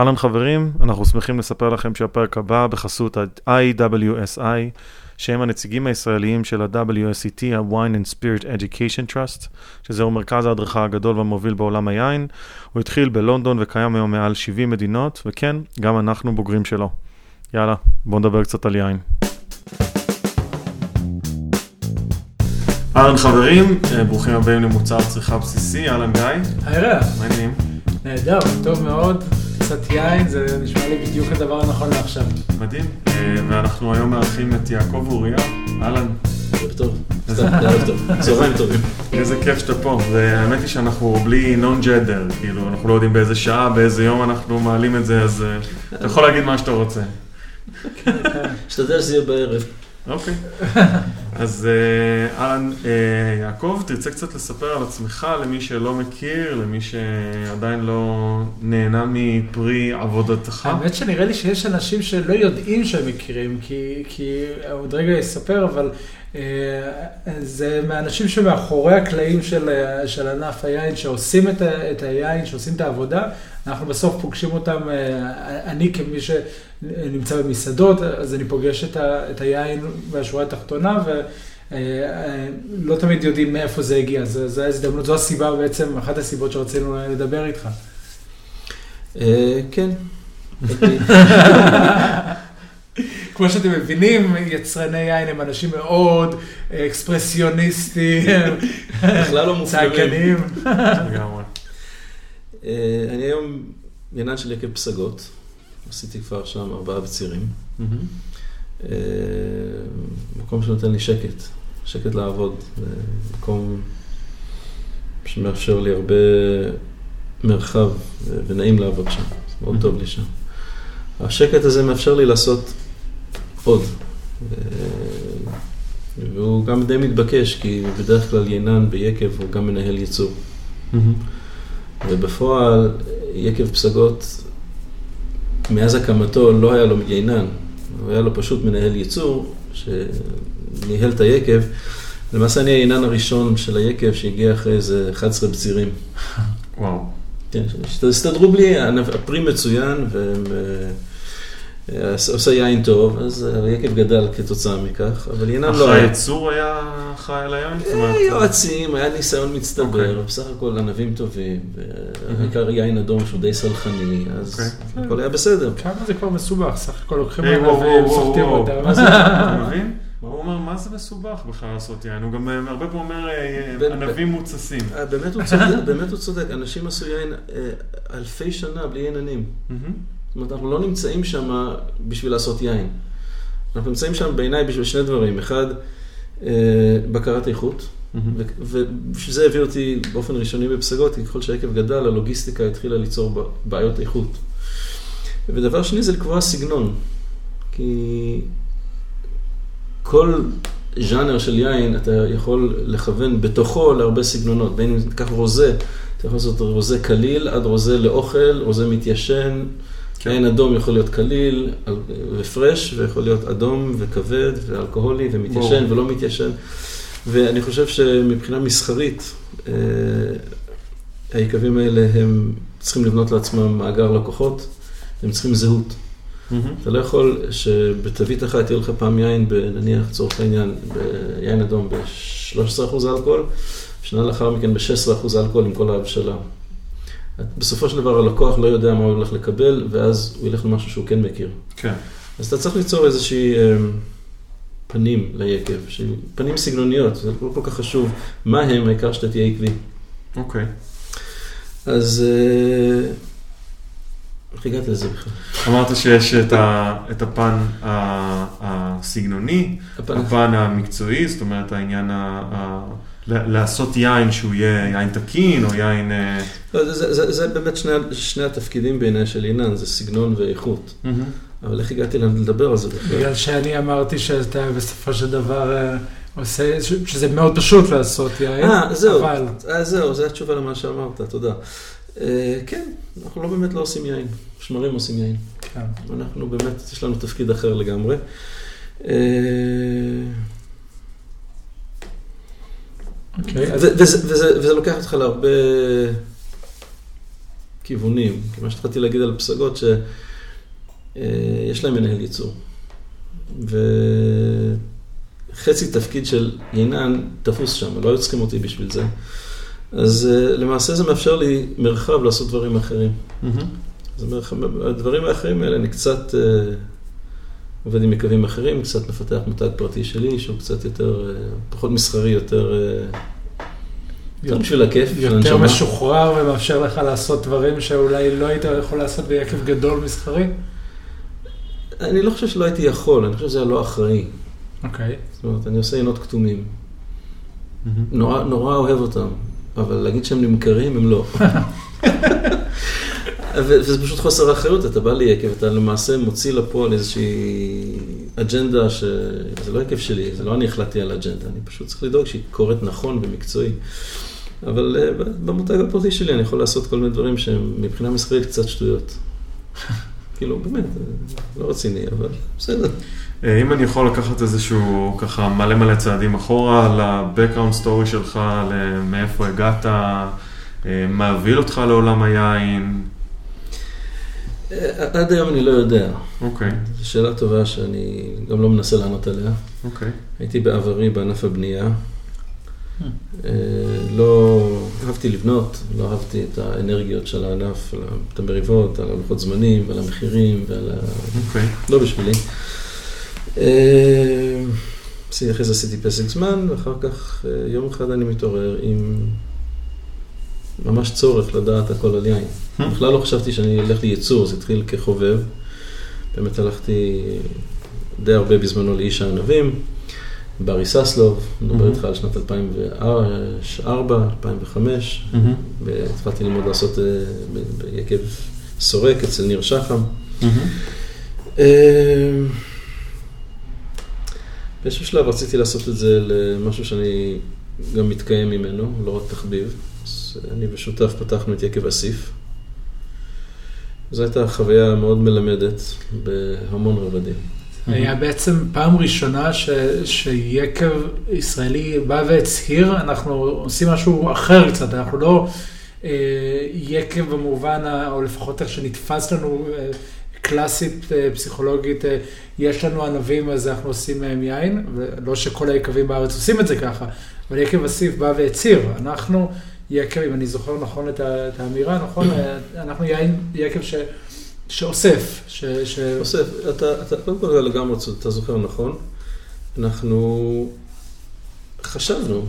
אהלן חברים, אנחנו שמחים לספר לכם שהפרק הבא בחסות ה-IWSI, שהם הנציגים הישראליים של ה-WSET, ה-Wine and Spirit Education Trust, שזהו מרכז ההדרכה הגדול והמוביל בעולם היין. הוא התחיל בלונדון וקיים היום מעל 70 מדינות, וכן, גם אנחנו בוגרים שלו. יאללה, בואו נדבר קצת על יין. אהלן חברים, אה, ברוכים הבאים למוצר צריכה בסיסי, אהלן גיא. היי רע, מה העניינים? נהדר, טוב מאוד, קצת יין, זה נשמע לי בדיוק הדבר הנכון לעכשיו. מדהים, אה, ואנחנו היום מארחים את יעקב אוריה, אהלן. ערב טוב. סתם, ערב טוב. צהריים טובים. איזה כיף שאתה פה, והאמת היא שאנחנו בלי נון ג'דר, כאילו אנחנו לא יודעים באיזה שעה, באיזה יום אנחנו מעלים את זה, אז אה, אתה יכול להגיד מה שאתה רוצה. אשתדל שזה יהיה בערב. אוקיי. אז אה, אהלן, אה, יעקב, תרצה קצת לספר על עצמך למי שלא מכיר, למי שעדיין לא נהנה מפרי עבודתך? האמת שנראה לי שיש אנשים שלא יודעים שהם מכירים, כי, כי עוד רגע אספר, אבל אה, זה מהאנשים שמאחורי הקלעים של, של ענף היין, שעושים את, את היין, שעושים את העבודה, אנחנו בסוף פוגשים אותם, אה, אני כמי שנמצא במסעדות, אז אני פוגש את, ה, את היין בשורה התחתונה, ו... אה, אה, לא תמיד יודעים מאיפה זה הגיע, זו, זו ההזדמנות, זו הסיבה בעצם, אחת הסיבות שרצינו לדבר איתך. כן. כמו שאתם מבינים, יצרני יין הם אנשים מאוד אקספרסיוניסטים, בכלל לא מופלאים. צעקנים. לגמרי. אה, אני היום עניין של יקב פסגות. עשיתי כבר שם ארבעה בצירים. אה, מקום שנותן לי שקט, שקט לעבוד. אה, מקום שמאפשר לי הרבה מרחב ו- ונעים לעבוד שם. זה מאוד טוב לי שם. השקט הזה מאפשר לי לעשות עוד. והוא גם די מתבקש, כי בדרך כלל ינן ביקב הוא גם מנהל ייצור. מהמם. ובפועל, יקב פסגות, מאז הקמתו לא היה לו יינן, הוא היה לו פשוט מנהל ייצור שניהל את היקב. למעשה אני היינן הראשון של היקב שהגיע אחרי איזה 11 בצירים. וואו. כן, שהסתדרו בלי, הפרי מצוין והם... אה, אה, עושה יין טוב, אז היקב גדל כתוצאה מכך, אבל אך לא היה. הייצור היה אחראי על היין? אה, יועצים, היה ניסיון אוקיי. מצטבר, בסך הכל ענבים טובים, בעיקר יין אדום שהוא די סלחני, אז אוקיי. הכל היה בסדר. כמה זה כבר מסובך, סך הכל לוקחים ענבים, סוחטים אותם. מה זה, אתה מבין? הוא אומר, מה זה מסובך בכלל לעשות יין? הוא גם אה, הרבה פעמים אומר אה, ענבים מוצסים. אה, באמת הוא צודק, אנשים עשו יין אה, אלפי שנה בלי עיננים. זאת אומרת, אנחנו לא נמצאים שם בשביל לעשות יין. אנחנו נמצאים שם בעיניי בשביל שני דברים. אחד, אה, בקרת איכות. ובשביל זה הביא אותי באופן ראשוני בפסגות, כי ככל שהעקב גדל, הלוגיסטיקה התחילה ליצור בעיות איכות. ודבר שני זה לקבוע סגנון, כי כל ז'אנר של יין אתה יכול לכוון בתוכו להרבה סגנונות, בין אם תיקח רוזה, אתה יכול לעשות רוזה קליל עד רוזה לאוכל, רוזה מתיישן, כן. אדום יכול להיות קליל אל- ופרש, ויכול להיות אדום וכבד ואלכוהולי ומתיישן. ולא מתיישן. ואני חושב שמבחינה מסחרית, אה, היקבים האלה הם צריכים לבנות לעצמם מאגר לקוחות, הם צריכים זהות. מהמם. אתה לא יכול שבתווית אחת יהיה לך פעם יין, נניח לצורך העניין, ביין אדום ב-13% אלכוהול, שנה לאחר מכן ב-16% אלכוהול עם כל ההבשלה. בסופו של דבר הלקוח לא יודע מה הוא הולך לקבל, ואז הוא ילך למשהו שהוא כן מכיר. כן. אז אתה צריך ליצור איזושהי אה, פנים ליקב, פנים סגנוניות, זה לא כל כך חשוב מה הם, העיקר שאתה תהיה עקבי. אוקיי. אז אה, איך הגעת לזה בכלל? אמרת שיש את ה- את הפן הסגנוני, הפן- הפן המקצועי, זאת אומרת העניין ה... לעשות יין שהוא יהיה יין תקין או יין... אה, לא, זה, זה, זה, זה באמת שני, שני התפקידים בעיניי של עינן, זה סגנון ואיכות. אבל איך הגעתי לדבר על זה בכלל? בגלל שאני אמרתי שאתה בסופו של דבר אה, עושה, שזה מאוד פשוט לעשות יין, אה, זהו, אבל אה, זהו, זו התשובה למה שאמרת, תודה. אה, כן, אנחנו לא באמת לא עושים יין, שמרים עושים יין. כן. אנחנו באמת, יש לנו תפקיד אחר לגמרי. אה, אוקיי, אז וזה, לוקח אותך להרבה כיוונים. כי מה שהתחלתי להגיד על פסגות, שיש להם מנהל ייצור. וחצי תפקיד של יינן תפוס שם, לא היו צריכים אותי בשביל זה. אז אה, למעשה זה מאפשר לי מרחב לעשות דברים אחרים. אז מרחב, הדברים האחרים האלה, אני קצת אה, עובד עם יקבים אחרים, קצת מפתח מותג פרטי שלי, שהוא קצת יותר, אה, פחות מסחרי, יותר... יותר בשביל הכיף, בשביל יותר הנשמה. משוחרר ומאפשר לך לעשות דברים שאולי לא היית יכול לעשות ביקב גדול מסחרי? אני לא חושב שלא הייתי יכול, אני חושב שזה היה לא אחראי. אוקיי. זאת אומרת, אני עושה עינות כתומים. נורא, נורא אוהב אותם, אבל להגיד שהם נמכרים, הם לא. וזה פשוט חוסר אחריות, אתה בא ליקב, אתה למעשה מוציא לפועל איזושהי אג'נדה, שזה לא יקב שלי, זה לא אני החלטתי על אג'נדה, אני פשוט צריך לדאוג שהיא קורית נכון ומקצועי. אבל אה, במותג הפרטי שלי אני יכול לעשות כל מיני דברים שהם מבחינה מסחרית קצת שטויות. כאילו, באמת, אה, לא רציני, אבל בסדר. אה, אם אני יכול לקחת איזשהו ככה מלא מלא צעדים אחורה ל-background story שלך, מאיפה הגעת, מה הוביל אותך לעולם היין, עד היום אני לא יודע. אוקיי, זו שאלה טובה שאני גם לא מנסה לענות עליה. אוקיי. הייתי בעברי בענף הבנייה. אה, לא אהבתי לבנות, לא אהבתי את האנרגיות של הענף, על את המריבות, על הלוחות זמנים ועל המחירים ועל ה... אוקיי. לא בשבילי. אה, אחרי זה עשיתי פסק זמן, ואחר כך אה, יום אחד אני מתעורר עם ממש צורך לדעת הכל על יין. בכלל לא חשבתי שאני אלך לייצור, זה התחיל כחובב. באמת הלכתי די הרבה בזמנו לאיש הענבים, ברי ססלוב, מדבר איתך על שנת 2004, 2005, מהמם. והתחלתי ללמוד לעשות אה, ביקב סורק אצל ניר שחם. אה, באיזשהו שלב רציתי לעשות את זה למשהו שאני גם מתקיים ממנו, לא רק תחביב. אני ושותף פתחנו את יקב אסיף. זו הייתה חוויה מאוד מלמדת בהמון רבדים. היה בעצם פעם ראשונה ש, שיקב ישראלי בא והצהיר, אנחנו עושים משהו אחר קצת, אנחנו לא אה, יקב במובן, או לפחות איך שנתפס לנו אה, קלאסית, אה, פסיכולוגית, אה, יש לנו ענבים אז אנחנו עושים מהם יין, ולא שכל היקבים בארץ עושים את זה ככה, אבל יקב אסיף בא והצהיר, אנחנו יקב, אם אני זוכר נכון את ה- את האמירה, נכון, אנחנו יין יקב ש... שאוסף, ש... ש... יוסף, אתה, אתה קודם כל לגמרי, אתה זוכר נכון, אנחנו חשבנו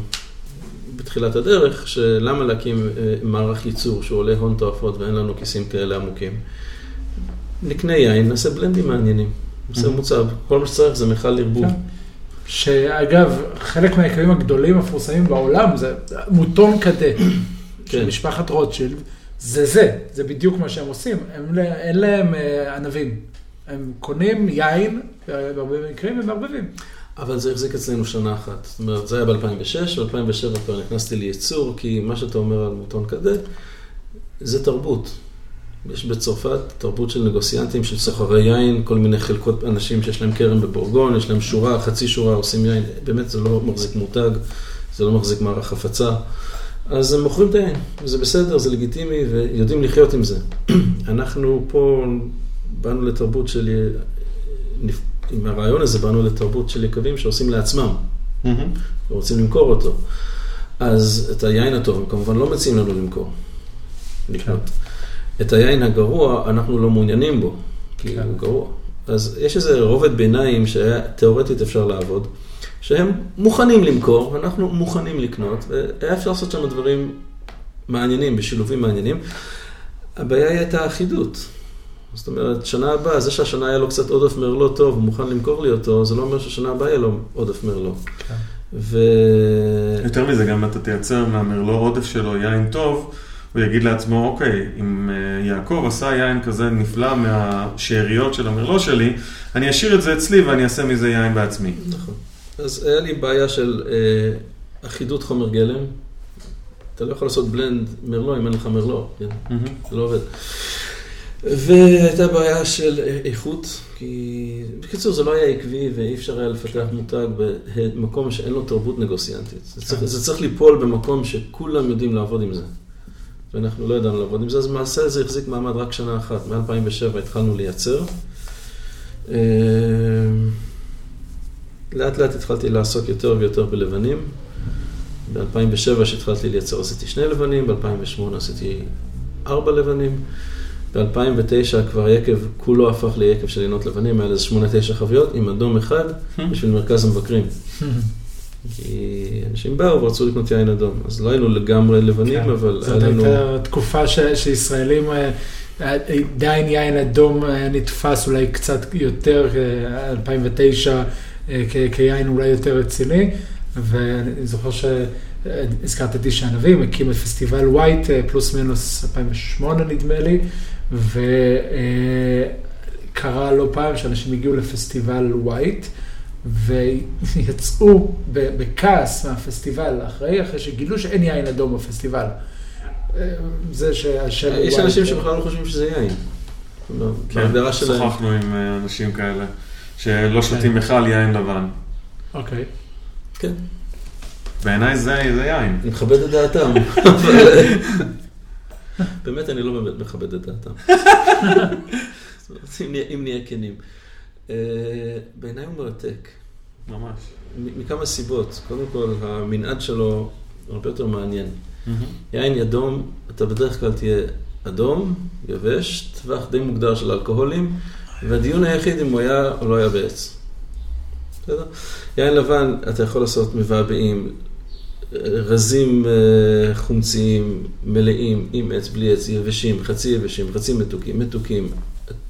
בתחילת הדרך, שלמה להקים אה, מערך ייצור שעולה הון תועפות ואין לנו כיסים כאלה עמוקים. נקנה יין, נעשה בלנדים מעניינים, נעשה Mhm. מוצב, כל מה שצריך זה מכל ערבוב. שאגב, חלק מהיקבים הגדולים המפורסמים בעולם זה מוטון קדה של כן. משפחת רוטשילד, זה זה, זה בדיוק מה שהם עושים, הם, לא- אין להם אה, ענבים, הם קונים יין, אה, בהרבה מקרים הם מערבבים. אבל זה החזיק אצלנו שנה אחת. זאת אומרת, זה היה ב-2006, ב-2007 כבר נכנסתי לייצור, כי מה שאתה אומר על מוטון כזה, זה תרבות. יש בצרפת תרבות של נגוסיאנטים, של סוחרי יין, כל מיני חלקות אנשים שיש להם כרם בבורגון, יש להם שורה, חצי שורה, עושים יין. באמת זה לא מחזיק מותג, זה לא מחזיק מערך הפצה. אז הם מוכרים את היין, וזה בסדר, זה לגיטימי, ויודעים לחיות עם זה. אנחנו פה באנו לתרבות של... עם הרעיון הזה באנו לתרבות של יקבים שעושים לעצמם, מהמם. ורוצים למכור אותו. אז את היין הטוב, הם כמובן לא מציעים לנו למכור, לקנות. את היין הגרוע, אנחנו לא מעוניינים בו, כי כן. הוא גרוע. אז יש איזה רובד ביניים שתאורטית אפשר לעבוד, שהם מוכנים למכור, אנחנו מוכנים לקנות, והיה אפשר לעשות שם דברים מעניינים, בשילובים מעניינים. הבעיה היא הייתה האחידות. זאת אומרת, שנה הבאה, זה שהשנה היה לו קצת עודף מרלו טוב, הוא מוכן למכור לי אותו, זה לא אומר ששנה הבאה יהיה לו עודף מרלו. כן. ו... יותר מזה, גם אתה תייצר מהמרלו עודף שלו יין טוב, הוא יגיד לעצמו, אוקיי, אם אה, יעקב עשה יין כזה נפלא מהשאריות של המרלו שלי, אני אשאיר את זה אצלי ואני אעשה מזה יין בעצמי. נכון. אז היה לי בעיה של אה, אחידות חומר גלם. אתה לא יכול לעשות בלנד מרלו אם אין לך מרלו, כן? מהמם. זה לא עובד. והייתה בעיה של איכות, כי בקיצור זה לא היה עקבי ואי אפשר היה לפתח מותג במקום שאין לו תרבות נגוסיאנטית. זה צריך, זה צריך ליפול במקום שכולם יודעים לעבוד עם זה. ואנחנו לא ידענו לעבוד עם זה, אז למעשה זה החזיק מעמד רק שנה אחת. מ-2007 התחלנו לייצר. אה, לאט לאט התחלתי לעסוק יותר ויותר בלבנים. ב-2007 כשהתחלתי לייצר עשיתי שני לבנים, ב-2008 עשיתי ארבע לבנים. ב-2009 כבר היקב כולו הפך ליקב של עינות לבנים, היה לזה שמונה תשע חביות עם אדום אחד בשביל מרכז המבקרים. כי אנשים באו ורצו לקנות יין אדום, אז לא היינו לגמרי לבנים, כן. אבל היה זאת לנו... הייתה תקופה ש- שישראלים, אה, עדיין יין אדום היה נתפס אולי קצת יותר, אה, 2009, אה, כ- כיין אולי יותר רציני, ואני זוכר שהזכרת את איש הענבים, הקים את פסטיבל White, אה, פלוס מינוס 2008 נדמה לי, וקרה לא פעם שאנשים הגיעו לפסטיבל White. ויצאו בכעס מהפסטיבל אחרי, אחרי שגילו שאין יין אדום בפסטיבל. אה, זה שהשם... יש White- אנשים שבכלל לא חושבים שזה יין. לא, בהגדרה שלהם. שוחחנו עם אה, אנשים כאלה, שלא שותים בכלל יין לבן. אוקיי. כן, בעיניי זה יין. אני מכבד את דעתם. באמת אני לא באמת מכבד את דעתם. אם נהיה כנים. אה, בעיניי הוא מרתק. ממש. מכמה סיבות. קודם כל, המנעד שלו הרבה יותר מעניין. יין אדום, אתה בדרך כלל תהיה אדום, יבש, טווח די מוגדר של אלכוהולים, והדיון היחיד אם הוא היה או לא היה בעץ. בסדר? יין לבן, אתה יכול לעשות מבעבעים, רזים אה, חומציים, מלאים, עם עץ, בלי עץ, יבשים, חצי יבשים, חצי מתוקים, מתוקים.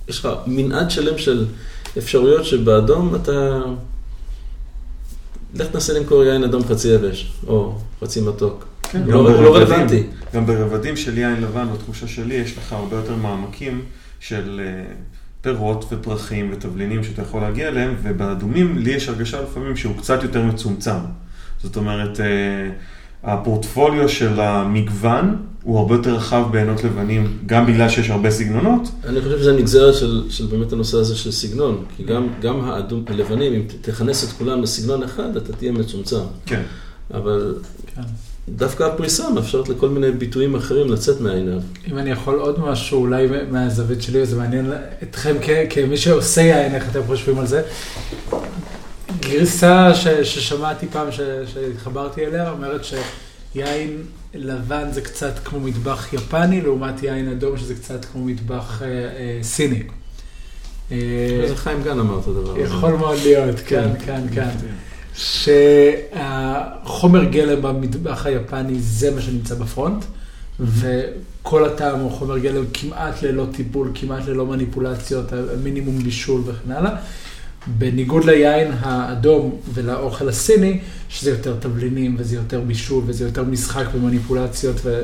יש לך מנעד שלם של אפשרויות שבאדום אתה... לך תנסה למכור יין אדום חצי יבש, או חצי מתוק. כן, לא- רלוונטי. גם ברבדים של יין לבן, בתחושה שלי, יש לך הרבה יותר מעמקים של אה, פירות ופרחים ותבלינים שאתה יכול להגיע אליהם, ובאדומים לי יש הרגשה לפעמים שהוא קצת יותר מצומצם. זאת אומרת, אה, הפורטפוליו של המגוון הוא הרבה יותר רחב בעינות לבנים, גם בגלל שיש הרבה סגנונות. אני חושב שזה נגזרת של, של באמת הנושא הזה של סגנון, כי גם, גם האדום, הלבנים, אם תכנס את כולם לסגנון אחד, אתה תהיה מצומצם. כן. אבל כן. דווקא הפריסה מאפשרת לכל מיני ביטויים אחרים לצאת מהעיניו. אם אני יכול עוד משהו, אולי מהזווית שלי, וזה מעניין אתכם כ- כמי שעושה יין, איך אתם חושבים על זה. גרסה ש, ששמעתי פעם, ש, שהתחברתי אליה, אומרת שיין לבן זה קצת כמו מטבח יפני, לעומת יין אדום שזה קצת כמו מטבח אה, אה, סיני. אה, זה חיים גן אמר את הדבר הזה. יכול מאוד להיות, כן, כן, כן. שהחומר גלם במטבח היפני זה מה שנמצא בפרונט, וכל הטעם הוא חומר גלם כמעט ללא טיפול, כמעט ללא מניפולציות, מינימום בישול וכן הלאה. בניגוד ליין האדום ולאוכל הסיני, שזה יותר תבלינים וזה יותר בישול וזה יותר משחק ומניפולציות ו-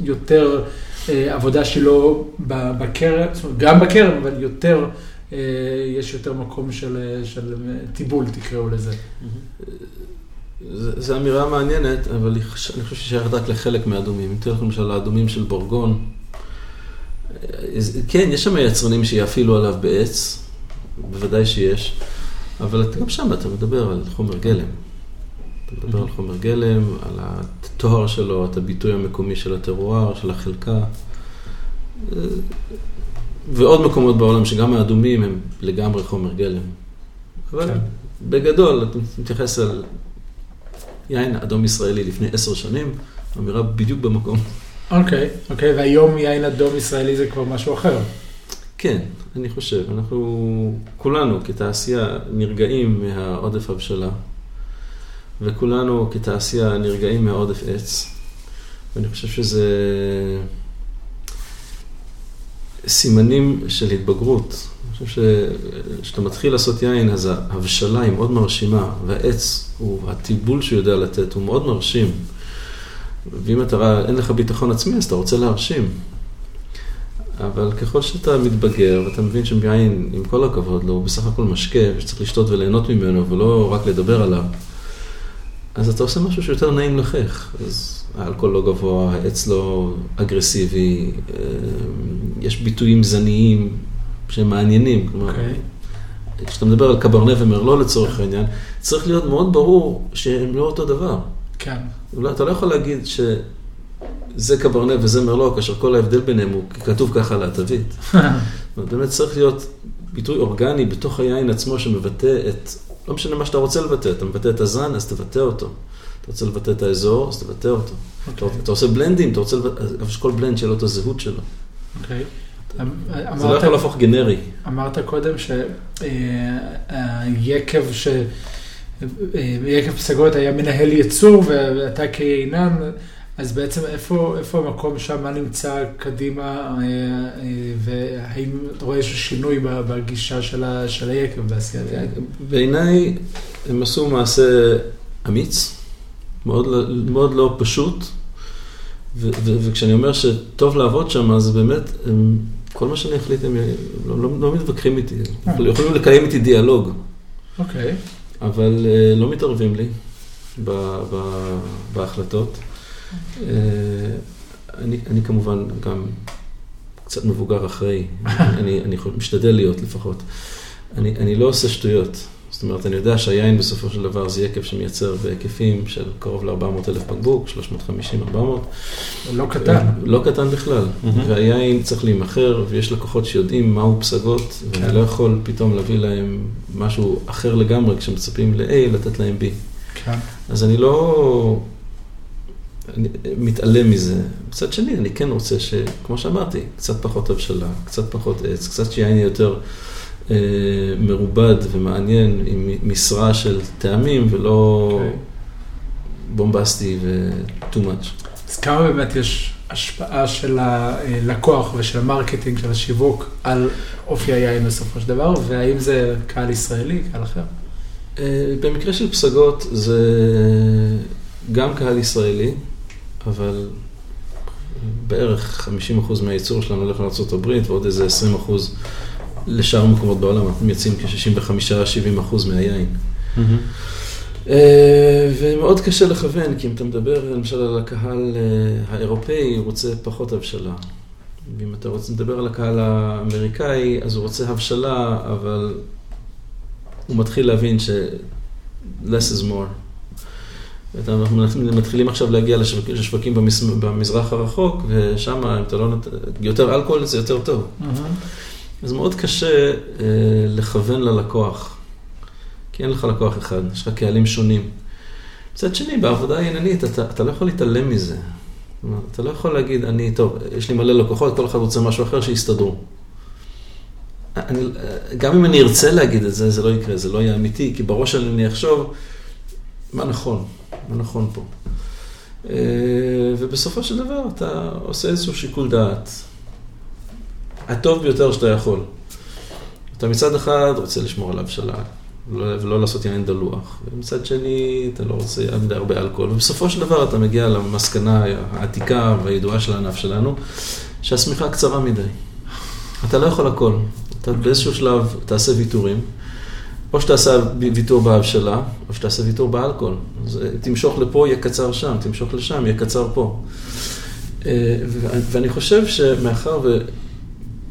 ויותר אה, עבודה שלו ב- בכרם, זאת אומרת, גם בכרם, אבל יותר, אה, יש יותר מקום של, אה, של אה, טיבול תקראו לזה. ז- זו אמירה מעניינת, אבל אני חושב שהיא שייכת רק לחלק מהאדומים. אם תראה לך למשל האדומים של בורגון, כן, יש שם יצרנים שיאפילו עליו בעץ, בוודאי שיש, אבל גם שם אתה מדבר על חומר גלם. אתה מדבר על חומר גלם, על התואר שלו, את הביטוי המקומי של הטרואר, של החלקה. ועוד מקומות בעולם שגם האדומים הם לגמרי חומר גלם. אבל כן. בגדול, אתה מתייחס על יין אדום ישראלי לפני עשר שנים, אמירה בדיוק במקום. אוקיי, אוקיי, והיום יין אדום ישראלי זה כבר משהו אחר. כן, אני חושב, אנחנו כולנו כתעשייה נרגעים מהעודף הבשלה, וכולנו כתעשייה נרגעים מהעודף עץ, ואני חושב שזה סימנים של התבגרות. אני חושב שכשאתה מתחיל לעשות יין, אז ההבשלה היא מאוד מרשימה, והעץ, הוא, הטיבול שהוא יודע לתת, הוא מאוד מרשים. ואם אתה, אין לך ביטחון עצמי, אז אתה רוצה להרשים. אבל ככל שאתה מתבגר, ואתה מבין שיין, עם כל הכבוד לו, הוא בסך הכל משקה, ושצריך לשתות וליהנות ממנו, ולא רק לדבר עליו, אז אתה עושה משהו שיותר נעים לחך. אז האלכוהול לא גבוה, העץ לא אגרסיבי, אה, יש ביטויים זניים שהם מעניינים. כלומר, אוקיי. כשאתה מדבר על קברנה ומרלו לצורך העניין, צריך להיות מאוד ברור שהם לא אותו דבר. כן. אתה לא יכול להגיד זה קברנה וזה מרלו, כאשר כל ההבדל ביניהם הוא כתוב ככה על התווית. באמת צריך להיות ביטוי אורגני בתוך היין עצמו שמבטא את, לא משנה מה שאתה רוצה לבטא, אתה מבטא את הזן, אז תבטא אותו. אתה רוצה לבטא את האזור, אז תבטא אותו. Okay. אתה, אתה עושה בלנדים, אתה רוצה לבטא, אז שכל בלנד שיהיה לו את הזהות שלו. אוקיי. זה לא יכול להפוך גנרי. אמרת קודם שהיקב ש... יקב פסגות היה מנהל ייצור ואתה כיינן, אז בעצם איפה, איפה המקום שם, מה נמצא קדימה, והאם אתה רואה איזשהו שינוי בגישה של, ה, של היקב בעשיית היקב? בעיניי הם עשו מעשה אמיץ, מאוד, לא- מאוד לא פשוט, ו- ו- וכשאני אומר שטוב לעבוד שם, אז באמת, הם, כל מה שאני אחליט, הם לא, לא, לא מתווכחים איתי, הם יכולים לקיים איתי דיאלוג. אוקיי. אבל uh, לא מתערבים לי ב- ב- בהחלטות. Uh, אני, אני כמובן גם קצת מבוגר אחרי, אני, אני משתדל להיות לפחות. אני, אני לא עושה שטויות. זאת אומרת, אני יודע שהיין בסופו של דבר זה יקב שמייצר בהיקפים של קרוב ל-400 אלף בקבוק, 350-400. לא קטן. לא קטן בכלל. Mm-hmm. והיין צריך להימכר, ויש לקוחות שיודעים מהו פסגות, ואני כן. לא יכול פתאום להביא להם משהו אחר לגמרי, כשמצפים ל-A, לתת להם B. כן. אז אני לא אני מתעלם מזה. מצד שני, אני כן רוצה ש, כמו שאמרתי, קצת פחות הבשלה, קצת פחות עץ, קצת שיין יותר אה, מרובד ומעניין, עם משרה של טעמים, ולא אוקיי. בומבסטי ו-too much. אז כמה באמת יש השפעה של הלקוח ושל ה marketing, של השיווק, על אופי היין בסופו של דבר, והאם זה קהל ישראלי, קהל אחר? אה, במקרה של פסגות זה גם קהל ישראלי, אבל בערך 50% מהייצור שלנו הולך לארה"ב ועוד איזה 20% לשאר המקומות בעולם, אנחנו מייצאים כ-65-70% מהיין. אה, ומאוד קשה לכוון, כי אם אתה מדבר למשל על הקהל אה, האירופאי, הוא רוצה פחות הבשלה. ואם אתה רוצה לדבר על הקהל האמריקאי, אז הוא רוצה הבשלה, אבל הוא מתחיל להבין ש- less is more. אנחנו מתחילים עכשיו להגיע לשווקים, במזרח הרחוק, ושם אם אתה לא נות... יותר אלכוהול זה יותר טוב. אז מאוד קשה אה, לכוון ללקוח, כי אין לך לקוח אחד, יש לך קהלים שונים. מצד שני, בעבודה העניינית אתה, אתה לא יכול להתעלם מזה. אתה לא יכול להגיד, אני, טוב, יש לי מלא לקוחות, כל אחד רוצה משהו אחר, שיסתדרו. אני, גם אם אני ארצה להגיד את זה, זה לא יקרה, זה לא יהיה אמיתי, כי בראש שלי אני אחשוב, מה נכון, מה נכון פה. אה, ובסופו של דבר אתה עושה איזשהו שיקול דעת. הטוב ביותר שאתה יכול. אתה מצד אחד רוצה לשמור על הבשלה, ולא, ולא לעשות יין דלוח, ומצד שני אתה לא רוצה מדי הרבה אלכוהול, ובסופו של דבר אתה מגיע למסקנה העתיקה והידועה של הענף שלנו, שהשמיכה קצרה מדי. אתה לא יכול הכל. אתה באיזשהו שלב תעשה ויתורים, או שתעשה ויתור בהבשלה, או שתעשה ויתור באלכוהול. אז אה, תמשוך לפה, יהיה קצר שם, תמשוך לשם, יהיה קצר פה. אה, ואני חושב שמאחר ו...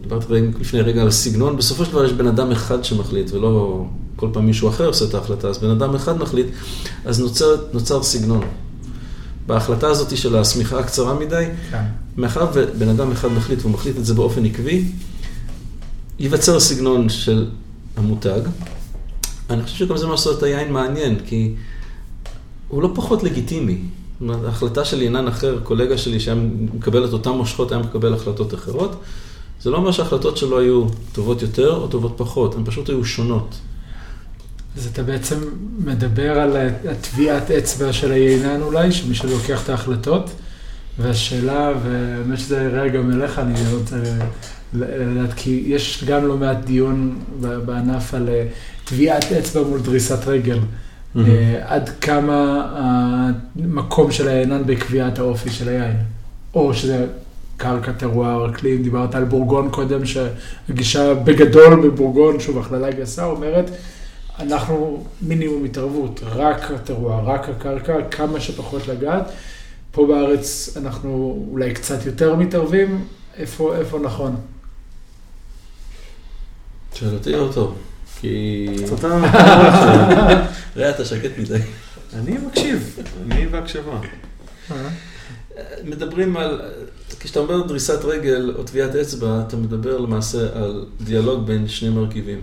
דיברתי לפני רגע על הסגנון, בסופו של דבר יש בן אדם אחד שמחליט, ולא כל פעם מישהו אחר עושה את ההחלטה, אז בן אדם אחד מחליט, אז נוצר, נוצר סגנון. בהחלטה הזאת של השמיכה הקצרה מדי, כן. מאחר ובן אדם אחד מחליט, והוא מחליט את זה באופן עקבי, ייווצר סגנון של המותג. אני חושב שגם זה מה שעושה את היין מעניין, כי הוא לא פחות לגיטימי. ההחלטה של עינן אחר, קולגה שלי שהיה מקבל את אותן מושכות, היה מקבל החלטות אחרות. זה לא אומר שההחלטות שלו היו טובות יותר או טובות פחות, הן פשוט היו שונות. אז אתה בעצם מדבר על הטביעת אצבע של היינן אולי, שמי שלוקח את ההחלטות, והשאלה, ובאמת שזה יראה גם אליך, אני רוצה לדעת, כי יש גם לא מעט דיון בענף על אה, טביעת אצבע מול דריסת רגל. Mm-hmm. עד כמה המקום של היינן בקביעת האופי של היין. או שזה קרקע, טרואר, אקלים, דיברת על בורגון קודם, שהגישה בגדול בבורגון, שוב, הכללה גסה, אומרת, אנחנו מינימום התערבות, רק הטרואר, רק הקרקע, כמה שפחות לגעת. פה בארץ אנחנו אולי קצת יותר מתערבים, איפה, איפה נכון? שואל אותי לא טוב, כי... קצת ראה, אתה שקט מדי. אני מקשיב, אני בהקשבה. מדברים על, כשאתה אומר דריסת רגל או טביעת אצבע, אתה מדבר למעשה על דיאלוג בין שני מרכיבים.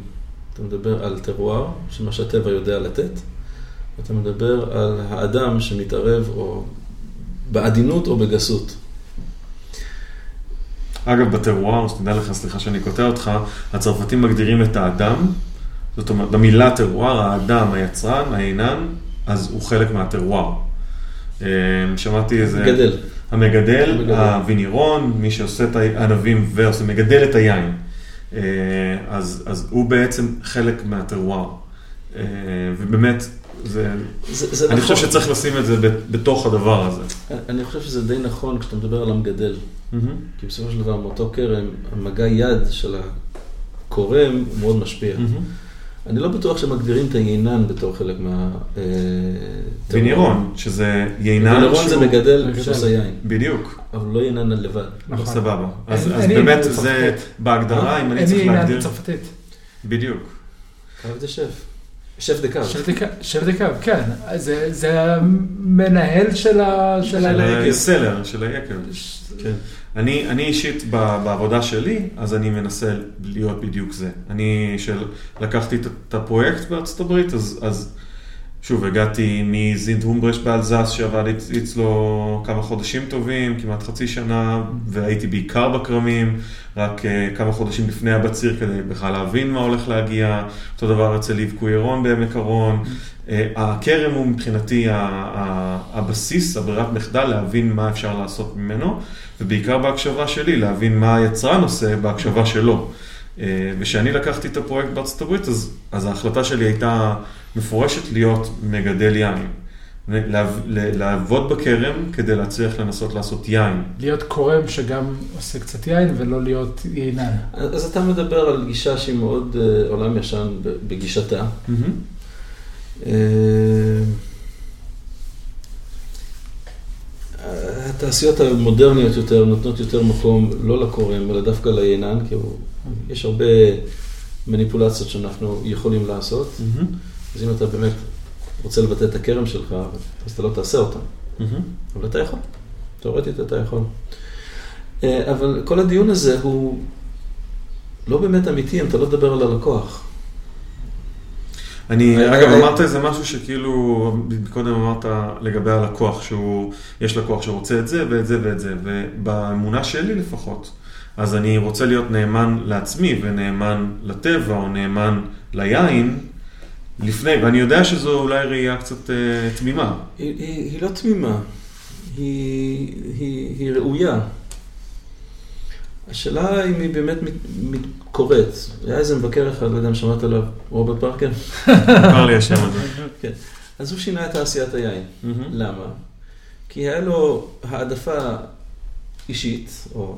אתה מדבר על טרואר, שמה שהטבע יודע לתת, ואתה מדבר על האדם שמתערב או בעדינות או בגסות. אגב, בטרואר, שתדע לך, סליחה שאני קוטע אותך, הצרפתים מגדירים את האדם, זאת אומרת, במילה טרואר, האדם, היצרן, העינן, אז הוא חלק מהטרואר. אה, שמעתי איזה... מגדל. המגדל, המגדל. הווינירון, מי שעושה את הענבים ועושה, מגדל את היין. אה, אז, אז הוא בעצם חלק מהטרואר. אה, ובאמת, זה, זה, זה אני נכון. חושב שצריך לשים את זה בתוך הדבר הזה. אני חושב שזה די נכון כשאתה מדבר על המגדל. כי בסופו של דבר, מאותו כרם, המגע יד של הכורם הוא מאוד משפיע. אני לא בטוח שמגדירים את היינן בתור חלק מה... אה, וינירון, שזה יינן וינירון זה שהוא- מגדל מגדל. שעושה יין, בדיוק, אבל לא יינן לבד. נכון. סבבה. אז אין- אין באמת. זה בהגדרה, אם אני אין צריך לי עניין להגדיר... בצרפתית. בדיוק. קו זה שף. שף דה קו. שף דקה, כן. זה- זה המנהל של ה... של. הסלר, של היקב. אני, אני אישית ב- בעבודה שלי, אז אני מנסה להיות בדיוק זה. אני של, לקחתי את, הפרויקט בארצות הברית, אז, אז שוב, הגעתי מזינט הומברש באלזס, שעבד אצ- אצלו כמה חודשים טובים, כמעט חצי שנה, והייתי בעיקר בכרמים, רק uh, כמה חודשים לפני הבציר כדי בכלל להבין מה הולך להגיע. אותו דבר אצל ליב קוירון בעמק הרון. Uh, הכרם הוא מבחינתי ה- ה- הבסיס, הברירת מחדל, להבין מה אפשר לעשות ממנו, ובעיקר בהקשבה שלי, להבין מה היצרן עושה בהקשבה שלו. אה, וכשאני לקחתי את הפרויקט בארצות הברית, אז, אז ההחלטה שלי הייתה מפורשת להיות מגדל יין. לעבוד בכרם כדי להצליח לנסות לעשות יין. להיות קורם שגם עושה קצת יין ולא להיות יינן. אז אתה מדבר על גישה שהיא מאוד אה, עולם ישן בגישתה. אה, התעשיות המודרניות יותר נותנות יותר מקום לא לקורם, אלא דווקא ליינן, כי יש הרבה מניפולציות שאנחנו יכולים לעשות. אז אם אתה באמת רוצה לבטא את הכרם שלך, אז אתה לא תעשה אותם. אבל אתה יכול, תאורטית אתה יכול. אה, אבל כל הדיון הזה הוא לא באמת אמיתי אם אתה לא תדבר על הלקוח. אני, אה, אגב, אה, אמרת איזה משהו שכאילו, קודם אמרת לגבי הלקוח, שהוא, יש לקוח שרוצה את זה ואת זה ואת זה, ובאמונה שלי לפחות, אז אני רוצה להיות נאמן לעצמי ונאמן לטבע או נאמן ליין לפני, ואני יודע שזו אולי ראייה קצת אה, תמימה. היא, היא, היא לא תמימה, היא, היא, היא ראויה. השאלה אם היא באמת מת, מת, קורית. היה איזה מבקר אחד, לא יודע אם שמעת עליו, רוברט פארקר, מוכר לי השם הזה. אז הוא שינה את תעשיית היין. למה? כי היה לו העדפה אישית, או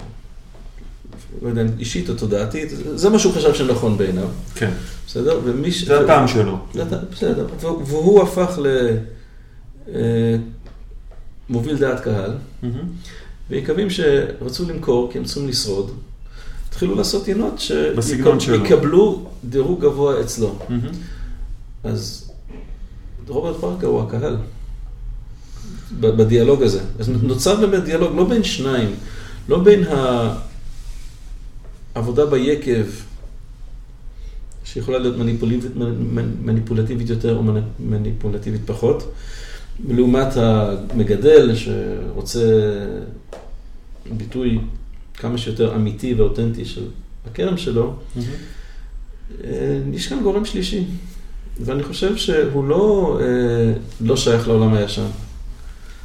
לא יודע, אישית או תודעתית, זה מה שהוא חשב שנכון בעיניו, כן, בסדר? ומי ש... זה הטעם שלו. בסדר. והוא- והוא הפך למוביל דעת קהל, ויקבים שרצו למכור כי הם צריכים לשרוד, התחילו לעשות ינות. שיקבלו דירוג גבוה אצלו. אז רוברט פארקר הוא הקהל בדיאלוג הזה. אז נוצר באמת דיאלוג לא בין שניים, לא בין העבודה ביקב, שיכולה להיות מניפולטיבית יותר או מניפולטיבית פחות, לעומת המגדל שרוצה ביטוי כמה שיותר אמיתי ואותנטי של הכרם שלו, אה, יש כאן גורם שלישי, ואני חושב שהוא לא, אה, לא שייך לעולם הישן. אני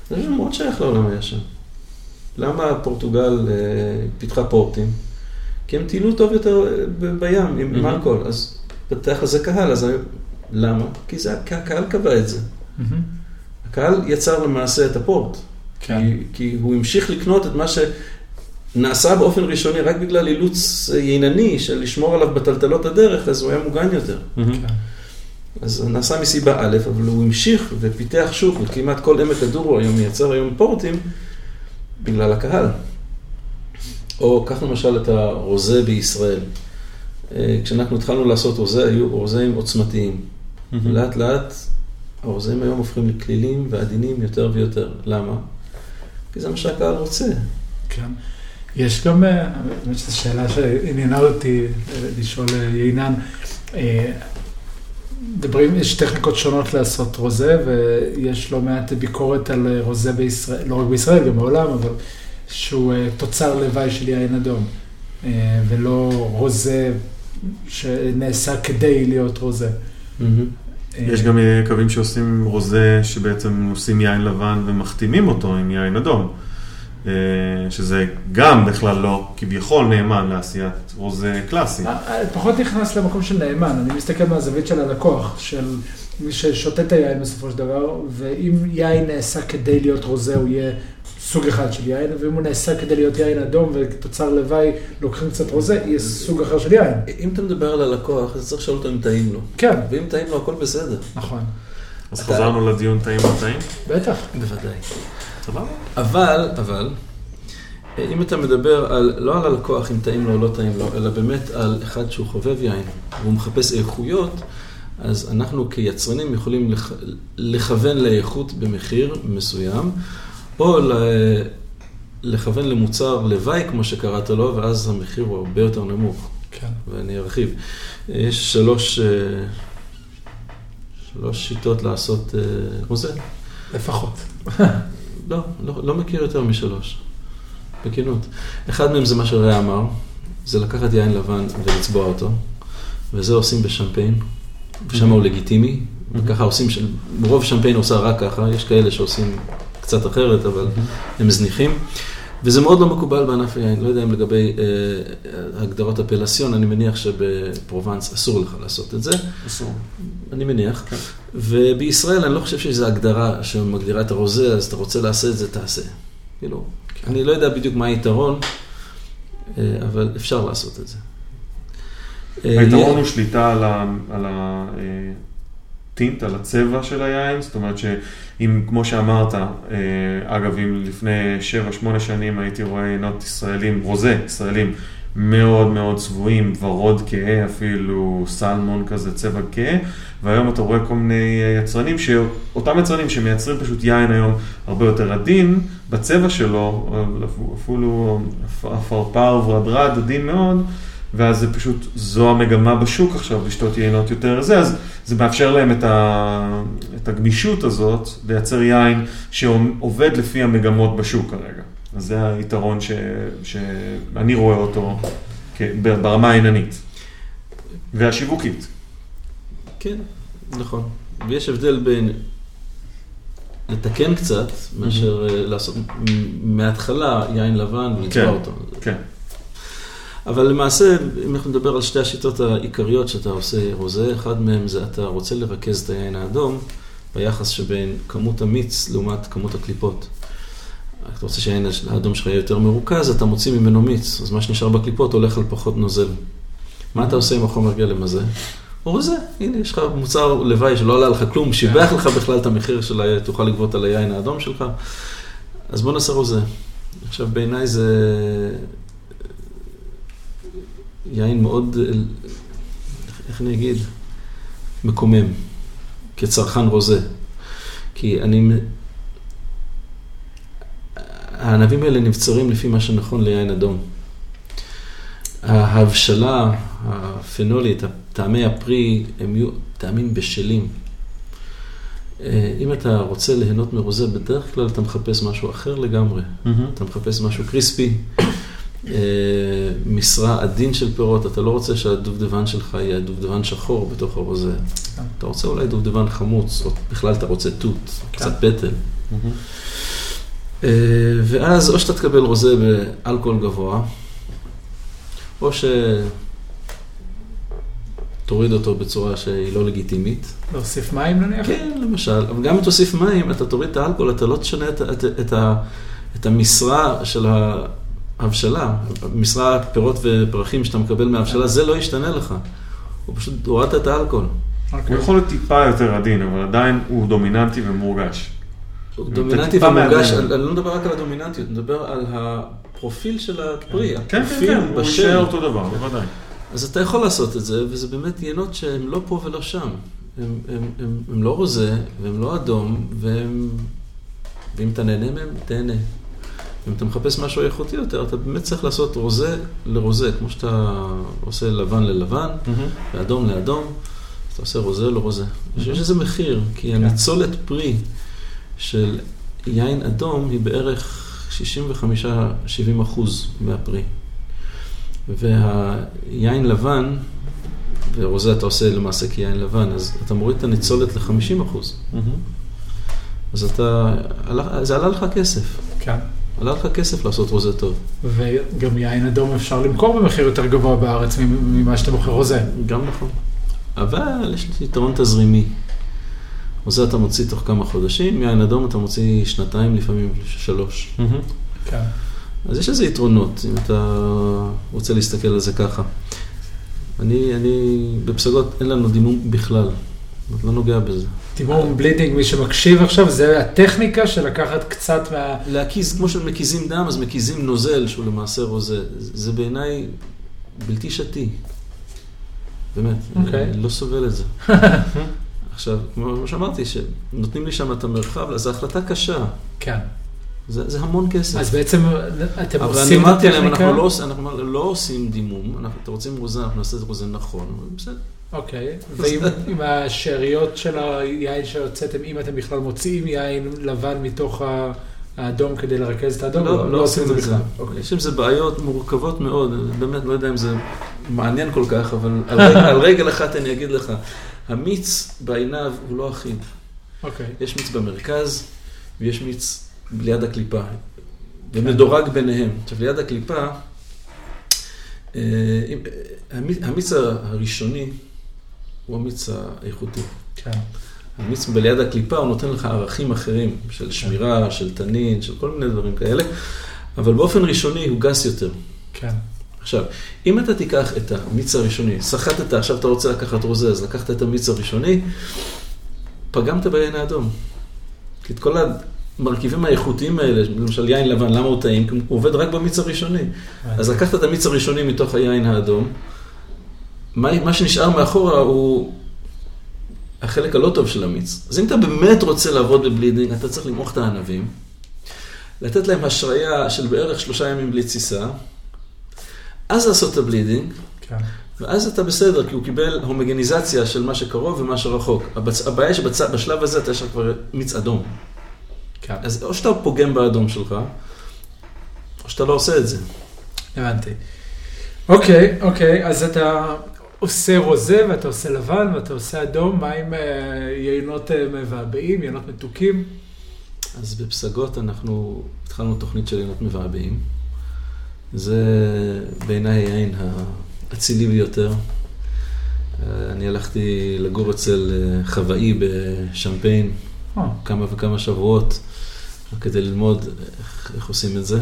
חושב שהוא מאוד שייך לעולם הישן. למה פורטוגל אה, פיתחה פורטים? כי הם טיילו טוב יותר בים עם. אלכוהול, אז פתח לזה קהל, אז למה? כי זה, הקהל קבע את זה. הקהל יצר למעשה את הפורט. כן. כי, כי הוא המשיך לקנות את מה שנעשה באופן ראשוני רק בגלל אילוץ יינני של לשמור עליו בטלטלות הדרך, אז הוא היה מוגן יותר. כן. אז זה נעשה מסיבה א', אבל הוא המשיך ופיתח שוק, וכמעט כל עמק הדורו היום מייצר היום פורטים בגלל הקהל. או קח למשל את הרוזה בישראל. אה, כשאנחנו התחלנו לעשות רוזה, היו רוזים עוצמתיים. לאט לאט הרוזים היום הופכים לכלילים ועדינים יותר ויותר. למה? כי זה מה שהקהל רוצה. כן. יש גם, אה, האמת שזו שאלה שעניינה אותי אה, לשאול יינן. אה, מדברים, יש טכניקות שונות לעשות רוזה, ויש לא מעט ביקורת על רוזה בישראל, לא רק בישראל, גם בעולם, אבל שהוא תוצר לוואי של יין אדום, ולא רוזה שנעשה כדי להיות רוזה. אה, יש גם אה, קווים שעושים רוזה, שבעצם עושים יין לבן ומחתימים אותו עם יין אדום. אה, שזה גם בכלל לא כביכול נאמן לעשיית רוזה קלאסי. אה, פחות נכנס למקום של נאמן, אני מסתכל מהזווית של הלקוח, של מי ששותה את היין בסופו של דבר, ואם יין נעשה כדי להיות רוזה, הוא יהיה סוג אחד של יין, ואם הוא נעשה כדי להיות יין אדום וכתוצר לוואי לוקחים קצת רוזה, יהיה סוג אחר של יין. אם אתה מדבר על הלקוח, אז צריך לשאול אותו אם טעים לו. כן, ואם טעים לו, הכל בסדר. נכון. אז חזרנו לדיון טעים לא טעים. בטח. בוודאי. סבבה? אבל, אבל, אם אתה מדבר על, לא על הלקוח אם טעים לו או לא טעים לו, אלא באמת על אחד שהוא חובב יין, והוא מחפש איכויות, אז אנחנו כיצרנים יכולים לכ... לכוון לאיכות במחיר מסוים, או. לכוון למוצר לוואי, כמו שקראת לו, ואז המחיר הוא הרבה יותר נמוך. כן. ואני ארחיב. יש שלוש, אה, שלוש שיטות לעשות אה, רוזה. לפחות. לא, לא, לא מכיר יותר משלוש, בכנות. אחד מהם זה מה שרע אמר, זה לקחת יין לבן ולצבוע אותו, וזה עושים בשמפיין, ושם הוא לגיטימי, וככה עושים, רוב שמפיין עושה רק ככה, יש כאלה שעושים קצת אחרת, אבל הם זניחים. וזה מאוד לא מקובל בענף היין, לא יודע אם לגבי אה, הגדרות הפלסיון, אני מניח שבפרובנס אסור לך לעשות את זה, אסור. אני מניח. ובישראל אני לא חושב שזו הגדרה שמגדירה את הרוזה, אז אתה רוצה לעשות את זה, תעשה. כאילו, אני לא יודע בדיוק מה היתרון, אה, אבל אפשר לעשות את זה. אה, היתרון הוא שליטה על ה- על הטינט, על הצבע של היין, זאת אומרת שאם, כמו שאמרת, אה, אגב, אם לפני 7-8 שנים הייתי רואה עינות ישראלים, רוזה ישראלים, מאוד מאוד צבועים, ורוד כהה, אפילו סלמון כזה, צבע כהה, והיום אתה רואה כל מיני אה, יצרנים, אותם יצרנים שמייצרים פשוט יין היום הרבה יותר עדין בצבע שלו, אפילו עפרפר ורדרד עדין מאוד, ואז זה פשוט, זו המגמה בשוק עכשיו, לשתות יינות יותר זה, אז זה מאפשר להם את, ה, את הגמישות הזאת, לייצר יין שעובד לפי המגמות בשוק כרגע. אז זה היתרון ש, שאני רואה אותו כ- ברמה העיננית והשיווקית. כן, נכון. ויש הבדל בין לתקן קצת, מאשר אה, לעשות מההתחלה יין לבן ולצבוע כן. אותו. כן. אבל למעשה, אם אנחנו נדבר על שתי השיטות העיקריות שאתה עושה רוזה, אחד מהם זה אתה רוצה לרכז את היין האדום ביחס שבין כמות המיץ לעומת כמות הקליפות. אתה רוצה שהיין האדום שלך יהיה יותר מרוכז, אתה מוציא ממנו מיץ, אז מה שנשאר בקליפות הולך על פחות נוזל. מה אתה עושה עם החומר גלם הזה? רוזה, הנה יש לך מוצר לוואי שלא עלה לך כלום, שיבח לך בכלל את המחיר של. תוכל לגבות על היין האדום שלך, אז בוא נעשה רוזה. עכשיו בעיניי זה יין מאוד, איך אני אגיד, מקומם, כצרכן רוזה. כי אני, הענבים האלה נבצרים לפי מה שנכון ליין אדום. ההבשלה הפנולית, טעמי הפרי, הם יהיו טעמים בשלים. אה, אם אתה רוצה ליהנות מרוזה, בדרך כלל אתה מחפש משהו אחר לגמרי. אתה מחפש משהו קריספי, משרה עדין של פירות, אתה לא רוצה שהדובדבן שלך יהיה דובדבן שחור בתוך הרוזה. כן. אתה רוצה אולי דובדבן חמוץ, או בכלל אתה רוצה תות, קצת פטל. אה, ואז או שאתה תקבל רוזה באלכוהול גבוה, או שתוריד אותו בצורה שהיא לא לגיטימית. להוסיף מים נניח? כן, למשל, אבל גם אם תוסיף מים, אתה תוריד את האלכוהול, אתה לא תשנה את, את, את, ה- את המשרה של ההבשלה, משרה פירות ופרחים שאתה מקבל מההבשלה, זה לא ישתנה לך. הוא פשוט הורדת את האלכוהול. הוא יכול להיות טיפה יותר עדין, אבל עדיין הוא דומיננטי ומורגש. הוא דומיננטי ומורגש. אני לא מדבר רק על הדומיננטיות, אני מדבר על הפרופיל של הפרי, כן, כן, כן, הוא. יישאר אותו דבר, בוודאי. אז אתה יכול לעשות את זה, וזה באמת יינות שהם לא פה ולא שם. הם, הם, הם, הם לא רוזה, והם לא אדום, והם... ואם אתה נהנה מהם, תהנה. אם אתה מחפש משהו איכותי יותר, אתה באמת צריך לעשות רוזה לרוזה, כמו שאתה עושה לבן ללבן, ואדום לאדום, אז אתה עושה רוזה לרוזה. יש לזה מחיר, כי כן. הניצולת פרי של יין אדום היא בערך 65-70 אחוז מהפרי. והיין לבן, ורוזה אתה עושה למעשה כיין לבן, אז אתה מוריד את הניצולת ל-50 אחוז. אז אתה, זה עלה לך כסף. כן. עלה לך כסף לעשות רוזה טוב. וגם יין אדום אפשר למכור במחיר יותר גבוה בארץ ממה שאתה מוכר רוזה. גם נכון. אבל יש לי יתרון תזרימי. רוזה אתה מוציא תוך כמה חודשים, יין אדום אתה מוציא שנתיים, לפעמים שלוש. כן. אז יש לזה יתרונות, אם אתה רוצה להסתכל על זה ככה. אני, אני, בפסגות אין לנו דימום בכלל, לא נוגע בזה. דימום בלידינג, מי שמקשיב עכשיו, זה הטכניקה של לקחת קצת מה... להקיז, כמו שמקיזים דם, אז מקיזים נוזל שהוא למעשה רוזה. זה בעיניי בלתי שתי. באמת, אוקיי. אני לא סובל את זה. עכשיו, כמו שאמרתי, שנותנים לי שם את המרחב, אז זו החלטה קשה. כן. זה, זה המון כסף. אז בעצם אתם אבל אני עושים את אמרתי להם, הטכניקה? אנחנו לא, אנחנו לא עושים דימום, אנחנו, אתם רוצים רוזה, אנחנו נעשה את רוזה נכון, אבל בסדר. אוקיי. ועם עם השאריות של היין שהוצאתם, אם אתם בכלל מוציאים יין לבן מתוך האדום כדי לרכז את האדום, לא, לא עושים את זה. בכלל. אוקיי. יש עם זה בעיות מורכבות מאוד, באמת לא יודע אם זה מעניין כל כך, אבל על רגל, על רגל אחת אני אגיד לך, המיץ בעיניו הוא לא אחיד. אוקיי. יש מיץ במרכז ויש מיץ ליד הקליפה, ומדורג ביניהם. עכשיו, ליד הקליפה, אה, אם- המיץ, הראשוני הוא המיץ האיכותי. כן. המיץ בליד הקליפה הוא נותן לך ערכים אחרים, של שמירה, של תנין, של כל מיני דברים כאלה, אבל באופן ראשוני הוא גס יותר. כן. עכשיו, אם אתה תיקח את המיץ הראשוני, סחטת, עכשיו אתה רוצה לקחת רוזה, אז לקחת את המיץ הראשוני, פגמת ביין האדום. כי את כל המרכיבים האיכותיים האלה, למשל יין לבן, למה הוא טעים? כי הוא עובד רק במיץ הראשוני. אז לקחת את המיץ הראשוני מתוך היין האדום, מה, מה שנשאר מאחורה הוא החלק הלא טוב של המיץ. אז אם אתה באמת רוצה לעבוד ב bleeding, אתה צריך למעוך את הענבים, לתת להם השריה של בערך שלושה ימים בלי תסיסה, אז לעשות את ה bleeding, כן. ואז אתה בסדר, כי הוא קיבל הומוגניזציה של מה שקרוב ומה שרחוק. הבצ... הבעיה שבשלב הזה אתה יש לך כבר מיץ אדום. כן. אז או שאתה פוגם באדום שלך, או שאתה לא עושה את זה. הבנתי. אוקיי, אוקיי, אז אתה עושה רוזה ואתה עושה לבן ואתה עושה אדום, מה עם אה, יינות אה, מבעבעים, יינות מתוקים? אז בפסגות אנחנו התחלנו תוכנית של עינות מבעבעים. זה בעיניי היין האצילי ביותר. אה, אני הלכתי לגור אצל חוואי בשמפיין אה, כמה וכמה שבועות כדי ללמוד איך, איך עושים את זה.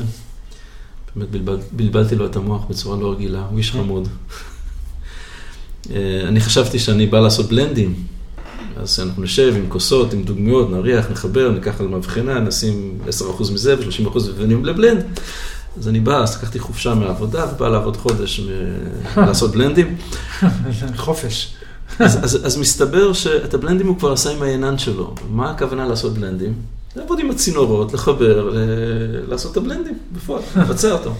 באמת בלבל, בלבלתי לו את המוח בצורה לא רגילה, הוא איש חמוד. אה, אני חשבתי שאני בא לעשות בלנדים, אז אנחנו נשב עם כוסות, עם דוגמיות, נריח, נחבר, ניקח על מבחנה, נשים 10% מזה ו-30% ונהיים לבלנד. אז אני בא, אז לקחתי חופשה מהעבודה ובא לעבוד חודש לעשות בלנדים. חופש. אז, אז, אז מסתבר שאת הבלנדים הוא כבר עשה עם העינן שלו. מה הכוונה לעשות בלנדים? לעבוד עם הצינורות, לחבר, ל- לעשות את הבלנדים בפועל, לבצע אותו.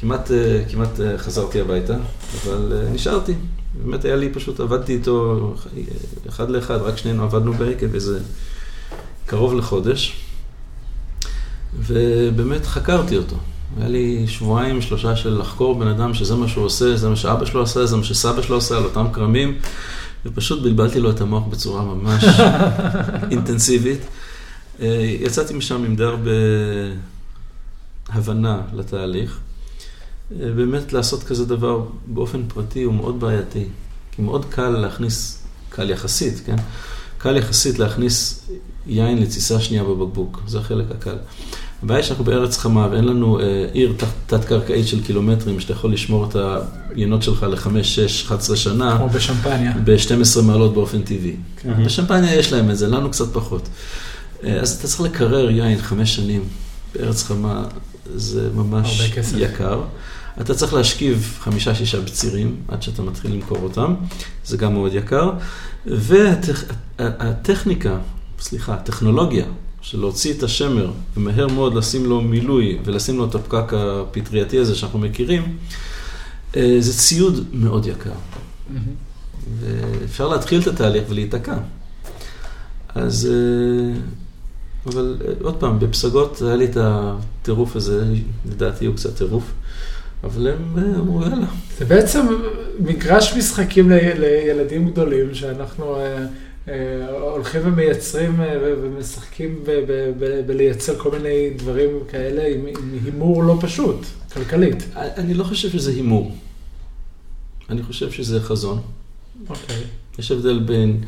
כמעט, אה, כמעט אה, חזרתי הביתה, אבל אה, נשארתי. באמת היה לי פשוט, עבדתי איתו אחד לאחד, רק שנינו עבדנו בעקב איזה קרוב לחודש, ובאמת חקרתי אותו. היה לי שבועיים, שלושה של לחקור בן אדם שזה מה שהוא עושה, זה מה שאבא שלו עשה, זה מה שסבא שלו עשה, על אותם כרמים, ופשוט בלבלתי לו את המוח בצורה ממש אינטנסיבית. אה, יצאתי משם עם די הרבה הבנה לתהליך. אה, באמת לעשות כזה דבר באופן פרטי הוא מאוד בעייתי, כי מאוד קל להכניס, קל יחסית, כן? קל יחסית להכניס יין לתסיסה שנייה בבקבוק, זה החלק הקל. הבעיה שאנחנו בארץ חמה ואין לנו אה, עיר תת- תת-קרקעית של קילומטרים שאתה יכול לשמור את היינות שלך ל-5, 6, 11 שנה כמו בשמפניה. ב-12 מעלות באופן טבעי. מהמם. בשמפניה יש להם את זה, לנו קצת פחות. אז אתה צריך לקרר יין חמש שנים בארץ חמה, זה ממש. יקר. אתה צריך להשכיב חמישה-שישה בצירים עד שאתה מתחיל למכור אותם, זה גם מאוד יקר. והטכניקה, סליחה, הטכנולוגיה של להוציא את השמר ומהר מאוד לשים לו מילוי ולשים לו את הפקק הפטרייתי הזה שאנחנו מכירים, אה, זה ציוד מאוד יקר. ואפשר להתחיל את התהליך ולהיתקע. אז, אה, אבל אה, עוד פעם, בפסגות היה לי את הטירוף הזה, לדעתי הוא קצת טירוף, אבל הם אה, אמרו יאללה. זה בעצם מגרש משחקים לילדים גדולים, שאנחנו אה, הולכים ומייצרים ומשחקים בלייצר כל מיני דברים כאלה עם הימור לא פשוט, כלכלית. אני לא חושב שזה הימור. אני חושב שזה חזון. אוקיי. יש הבדל בין...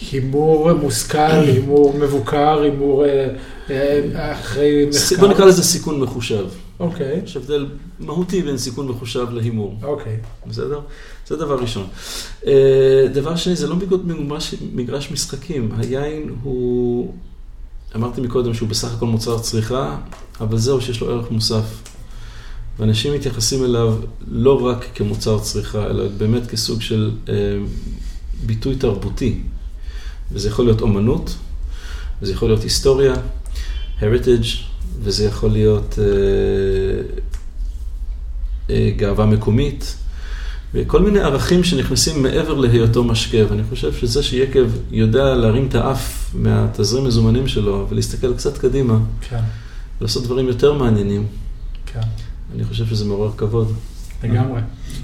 הימור מושכל, הימור מבוקר, הימור אה, אה, אחרי מחקר. בוא נקרא לזה סיכון מחושב. אוקיי, יש הבדל מהותי בין סיכון מחושב להימור. אוקיי. בסדר? זה דבר ראשון. אה, דבר שני, זה לא מגרש, מגרש משחקים. היין הוא, אמרתי מקודם שהוא בסך הכל מוצר צריכה, אבל זהו שיש לו ערך מוסף. ואנשים מתייחסים אליו לא רק כמוצר צריכה, אלא באמת כסוג של אה, ביטוי תרבותי. וזה יכול להיות אומנות, וזה יכול להיות היסטוריה, heritage, וזה יכול להיות אה, אה, גאווה מקומית, וכל מיני ערכים שנכנסים מעבר להיותו משקה, ואני חושב שזה שיקב יודע להרים את האף מהתזרים מזומנים שלו ולהסתכל קצת קדימה, כן, לעשות דברים יותר מעניינים, כן, אני חושב שזה מעורר כבוד. לגמרי.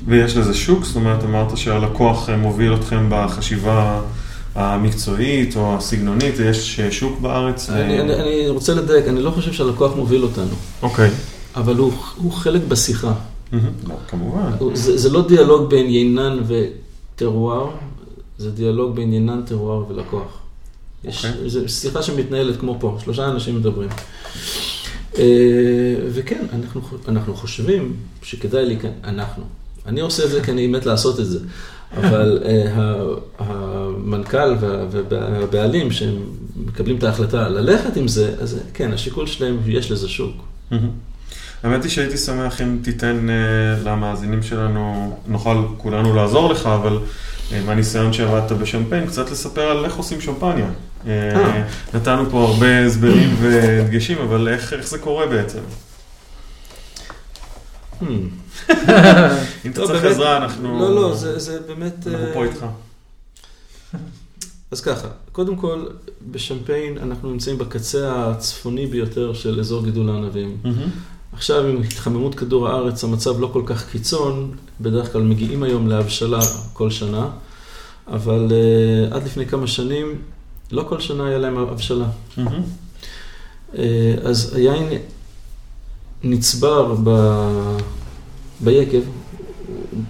ויש לזה שוק? זאת אומרת, אמרת שהלקוח אה, מוביל אתכם בחשיבה המקצועית או הסגנונית, יש שוק בארץ? אני, אני, אני רוצה לדייק, אני לא חושב שהלקוח מוביל אותנו, אוקיי. אבל הוא, הוא חלק בשיחה. לא, כמובן. זה, זה לא דיאלוג בין יינן וטרואר, זה דיאלוג בין יינן, טרואר ולקוח. יש, אוקיי. זו שיחה שמתנהלת כמו פה, שלושה אנשים מדברים. אה, וכן, אנחנו, אנחנו חושבים שכדאי להיכנס, אנחנו. אני עושה את זה כי אני מת לעשות את זה, אבל אה, ה- המנכ"ל וה- והבעלים שהם מקבלים את ההחלטה ללכת עם זה, אז כן, השיקול שלהם, יש לזה שוק. מהמם. האמת היא שהייתי שמח אם תיתן uh, למאזינים שלנו, נוכל כולנו לעזור לך, אבל uh, מהניסיון שעבדת בשמפיין, קצת לספר על איך עושים שמפניה. Uh. נתנו פה הרבה הסברים והדגשים, אבל איך, איך זה קורה בעצם? Hmm. אם אתה לא, צריך עזרה, אנחנו, לא, לא, זה, באמת... אנחנו פה איתך. אז ככה, קודם כל, בשמפיין אנחנו נמצאים בקצה הצפוני ביותר של אזור גידול הענבים. מהמם. עכשיו, עם התחממות כדור הארץ, המצב לא כל כך קיצון, בדרך כלל מגיעים היום להבשלה כל שנה, אבל uh, עד לפני כמה שנים, לא כל שנה היה להם הבשלה. מהמם. Uh, אז היין נצבר ב... ביקב,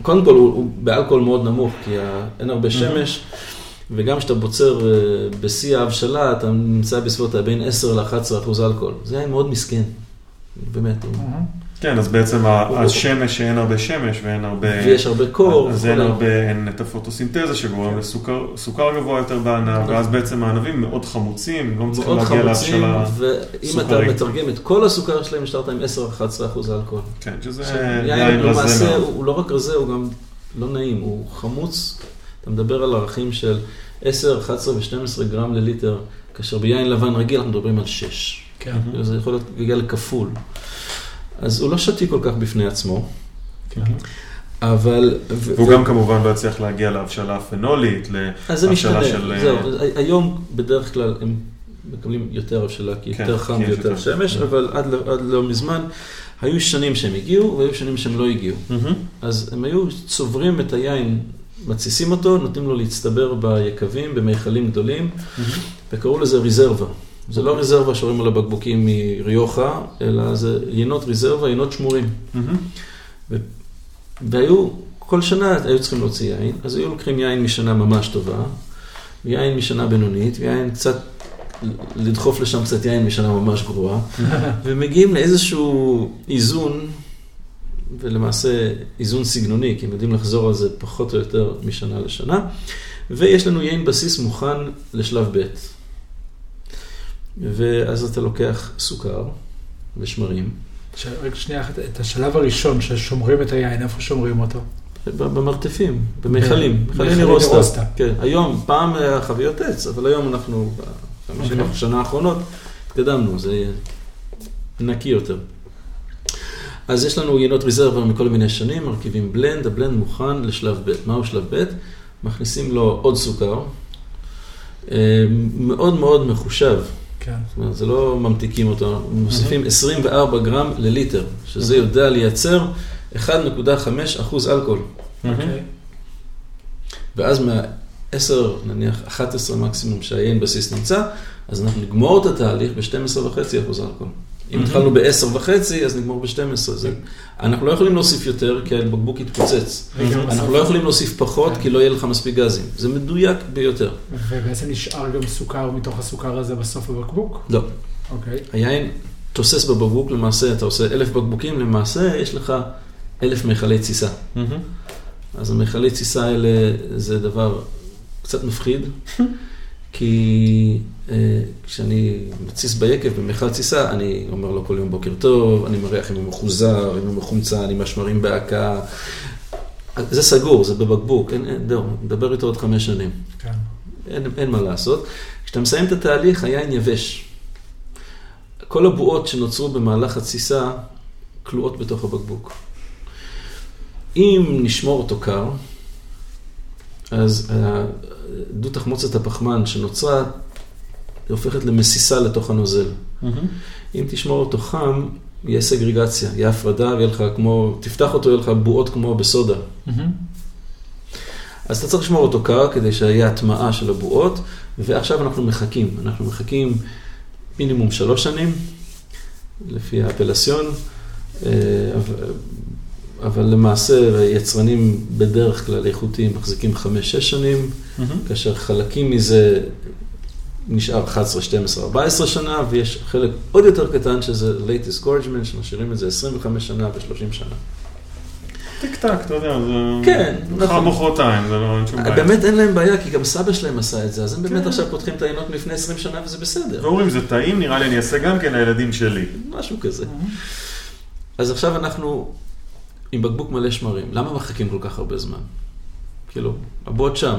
קודם כל הוא, הוא באלכוהול מאוד נמוך, כי ה- אין הרבה שמש, וגם כשאתה בוצר אה, בשיא ההבשלה, אתה נמצא בסביבות בין 10 ל-11 אחוז אלכוהול. זה היה מאוד מסכן, באמת. כן, אז בעצם השמש, שאין הרבה שמש ואין הרבה... ויש הרבה קור. אז אין. הרבה, אין את הפוטוסינתזה שגורם לסוכר סוכר גבוה יותר בענב, ואז בעצם הענבים מאוד חמוצים, לא מצליחים מאוד להגיע חמוצים, להבשלה. ואם אתה סוכרית. מתרגם את כל הסוכר שלהם, נשארת עם 10-11 אחוז אלכוהול. כן, שזה יין רזה למעשה, מאוד. הוא הוא לא רק רזה, הוא גם לא נעים, הוא חמוץ. אתה מדבר על ערכים של 10, 11 ו-12 גרם לליטר, כאשר ביין לבן רגיל אנחנו מדברים על 6. כן. זה יכול להיות להגיע לכפול. אז הוא לא שתי כל כך בפני עצמו, כן. אבל... והוא ו- גם כמובן לא יצליח להגיע להבשלה הפנולית, אז זה להבשלה משתנה, של... זהו, אז ה- היום בדרך כלל הם מקבלים יותר הבשלה, כי כן, יותר חם ויותר יותר. שמש, כן. אבל עד לא- עד לא מזמן, היו שנים שהם הגיעו והיו שנים שהם לא הגיעו. מהמם. אז הם היו צוברים את היין, מתסיסים אותו, נותנים לו להצטבר ביקבים, במכלים גדולים, וקראו לזה ריזרבה. זה לא ריזרבה שרואים על הבקבוקים מריוחה, אלא זה יינות ריזרבה, יינות שמורים. והיו, כל שנה היו צריכים להוציא יין, אז היו לוקחים יין משנה ממש טובה, ויין משנה בינונית, ויין קצת, לדחוף לשם קצת יין משנה ממש גרועה, ומגיעים לאיזשהו איזון, ולמעשה איזון סגנוני, כי הם יודעים לחזור על זה פחות או יותר משנה לשנה, ויש לנו יין בסיס מוכן לשלב ב'. ואז אתה לוקח סוכר ושמרים, ש- רגע שנייה אחת, את השלב הראשון ששומרים את היין, איפה שומרים אותו? במרתפים, במכלים, מכלי במכלי נירוסטה. כן, היום, פעם היה חביות עץ, אבל היום אנחנו, ב-50 אוקיי. השנה האחרונות, התקדמנו, זה נקי יותר. אז יש לנו יינות רזרבר מכל מיני שנים, מרכיבים בלנד, הבלנד מוכן לשלב ב'. מהו שלב ב'? מכניסים לו עוד סוכר, אה, מאוד מאוד מחושב. כן. זאת אומרת, זה לא ממתיקים אותו, מוסיפים 24 גרם לליטר, שזה יודע לייצר 1.5 אחוז אלכוהול. אוקיי. ואז מה-10, נניח 11 מקסימום שהיין בסיס נמצא, אז אנחנו נגמור את התהליך ב-12.5 אחוז אלכוהול. אם התחלנו ב-10.5, אז נגמור ב-12. זה- אנחנו לא יכולים להוסיף יותר, כי הבקבוק יתפוצץ. אנחנו לא יכולים להוסיף פחות, כי לא יהיה לך מספיק גזים. זה מדויק ביותר. ובעצם נשאר גם סוכר מתוך הסוכר הזה בסוף הבקבוק? לא. אוקיי. היין תוסס בבקבוק, למעשה אתה עושה אלף בקבוקים, למעשה יש לך אלף מכלי תסיסה. אז המכלי תסיסה האלה זה דבר קצת מפחיד, כי כשאני מתסיס ביקב במכל תסיסה, אני אומר לו כל יום בוקר טוב, אני מריח אם הוא מחוזר, אם הוא מחומצן, אם השמרים בהקה. זה סגור, זה בבקבוק, אין, אין, זהו, נדבר איתו עוד חמש שנים. כן. אין, אין מה לעשות. כשאתה מסיים את התהליך, היין יבש. כל הבועות שנוצרו במהלך התסיסה כלואות בתוך הבקבוק. אם נשמור אותו קר, אז אה, דו תחמוצת הפחמן שנוצרה, היא הופכת למסיסה לתוך הנוזל. אם תשמור אותו חם, יהיה סגרגציה, יהיה הפרדה, ויהיה לך כמו, תפתח אותו, יהיה לך בועות כמו בסודה. מהמם. אז אתה צריך לשמור אותו קר כדי שיהיה הטמעה של הבועות, ועכשיו אנחנו מחכים. אנחנו מחכים מינימום שלוש שנים, לפי האפלסיון, אה, אבל- למעשה יצרנים בדרך כלל איכותיים מחזיקים חמש-שש שנים, כאשר חלקים מזה נשאר 11, 12, 14 שנה, ויש חלק עוד יותר קטן שזה latest gorgement, שמשאירים את זה 25 שנה ו-30 שנה. טיק טק, אתה יודע, זה... כן, מחר נכון. מחרתיים, זה לא אין שום בעיה. באמת אין להם בעיה, כי גם סבא שלהם עשה את זה, אז הם באמת כן. עכשיו פותחים את העיינות מלפני 20 שנה וזה בסדר. ואומרים, זה טעים, נראה לי אני אעשה גם כן לילדים שלי. משהו כזה. אז עכשיו אנחנו עם בקבוק מלא שמרים. למה מחכים כל כך הרבה זמן? כאילו, הבוט שם,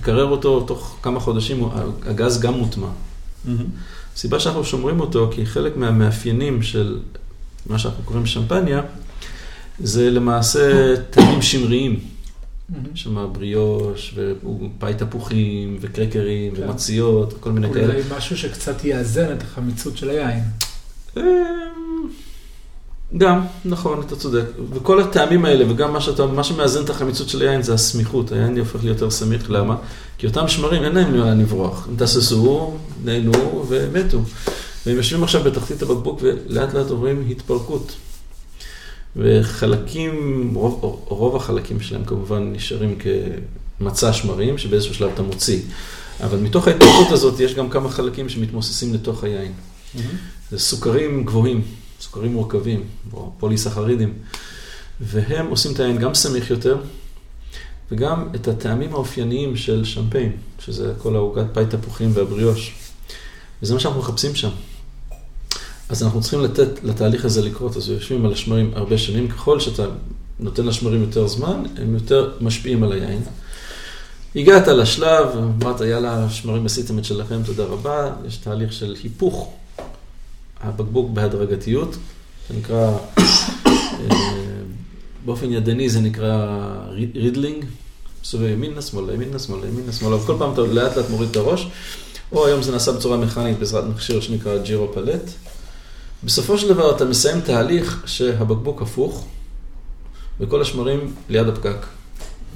תקרר אותו תוך כמה חודשים, הגז גם מוטמע. הסיבה שאנחנו שומרים אותו, כי חלק מהמאפיינים של מה שאנחנו קוראים שמפניה, זה למעשה טעמים שמריים. מהמם. יש שם בריאוש, ופאי תפוחים, וקרקרים, כן. ומציות, וכל מיני כאלה. אולי משהו שקצת יאזן את החמיצות של היין. גם, נכון, אתה צודק. וכל הטעמים האלה, וגם מה, שאתה, מה שמאזן את החמיצות של היין זה הסמיכות. היין הופך להיות יותר סמיך, למה? כי אותם שמרים, אין להם לאן לברוח. הם תססו, נהנו ומתו. והם יושבים עכשיו בתחתית הבקבוק ולאט לאט עוברים התפרקות. וחלקים, רוב, רוב החלקים שלהם כמובן נשארים כמצע שמרים, שבאיזשהו שלב אתה מוציא. אבל מתוך ההתפרקות הזאת יש גם כמה חלקים שמתמוססים לתוך היין. זה סוכרים גבוהים, סוכרים מורכבים, או פוליסחרידים, והם עושים את היין גם סמיך יותר, וגם את הטעמים האופייניים של שמפיין, שזה כל העוגת פאי תפוחים והבריאוש. וזה מה שאנחנו מחפשים שם. אז אנחנו צריכים לתת לתהליך הזה לקרות, אז יושבים על השמרים הרבה שנים, ככל שאתה נותן לשמרים יותר זמן, הם יותר משפיעים על היין. הגעת לשלב, אמרת, יאללה, שמרים עשיתם את שלכם, תודה רבה, יש תהליך של היפוך הבקבוק בהדרגתיות, זה נקרא, אה, באופן ידני זה נקרא רידלינג, סובב ימינה, שמאלה, ימינה, שמאלה, ימינה, שמאלה, וכל פעם אתה לאט לאט מוריד את הראש, או היום זה נעשה בצורה מכנית בעזרת מכשיר שנקרא ג'ירו פלט. בסופו של דבר אתה מסיים תהליך שהבקבוק הפוך, וכל השמרים ליד הפקק.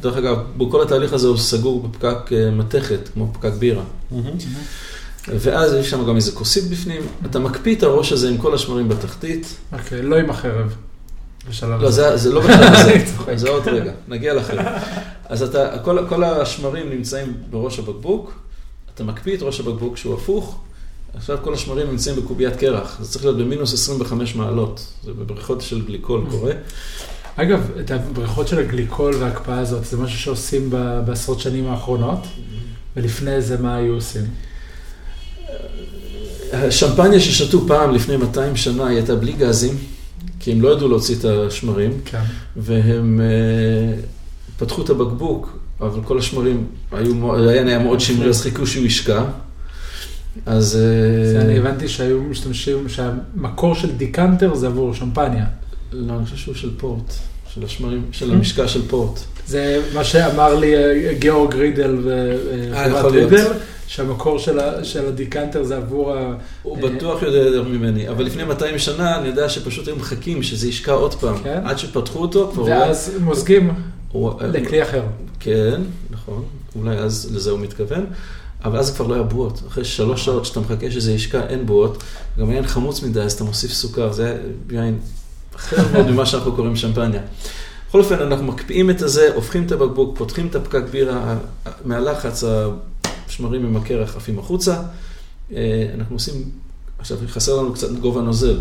דרך אגב, בכל התהליך הזה הוא סגור בפקק אה, מתכת, כמו פקק בירה. ואז יש שם גם איזה כוסית בפנים, אתה מקפיא את הראש הזה עם כל השמרים בתחתית. אוקיי, לא עם החרב. בשלב לא. זה, זה לא בשלב הזה. זה עוד רגע, נגיע לחלק. אז אתה, כל, כל השמרים נמצאים בראש הבקבוק, אתה מקפיא את ראש הבקבוק שהוא הפוך, עכשיו כל השמרים נמצאים בקוביית קרח, זה צריך להיות במינוס 25 מעלות, זה בבריכות של גליקול קורה. אגב, את הבריכות של הגליקול וההקפאה הזאת, זה משהו שעושים בעשרות שנים האחרונות, ולפני זה מה היו עושים? השמפניה ששתו פעם לפני 200 שנה היא הייתה בלי גזים, כי הם לא ידעו להוציא את השמרים, כן. והם אה, פתחו את הבקבוק, אבל כל השמרים היו, היין היה מאוד שמרי, אז חיכו שהוא ישקע. אז... אה, אני הבנתי שהיו משתמשים, שהמקור של דיקנטר זה עבור שמפניה. לא, אני חושב שהוא של פורט, של השמרים, של Mm. המשקע של פורט. זה מה שאמר לי אה, גיאורג רידל אה, וחברת יכול להיות. רידל, שהמקור של ה- של הדיקנטר זה עבור ה... הוא אה, בטוח יודע יותר ממני, אבל לפני 200 שנה אני יודע שפשוט היו מחכים שזה ישקע עוד פעם. כן. עד שפתחו אותו, כבר ואז מוזגים הוא... לכלי אחר. כן, נכון, אולי אז לזה הוא מתכוון, אבל אז כבר לא היה בועות. אחרי שלוש שעות שאתה מחכה שזה ישקע, אין בועות. גם היין חמוץ מדי, אז אתה מוסיף סוכר, זה יין אחר מאוד ממה שאנחנו קוראים שמפניה. בכל אופן, אנחנו מקפיאים את הזה, הופכים את הבקבוק, פותחים את הפקק בירה, מהלחץ השמרים עם הקרח עפים החוצה. אה, אנחנו עושים, עכשיו חסר לנו קצת גובה נוזל,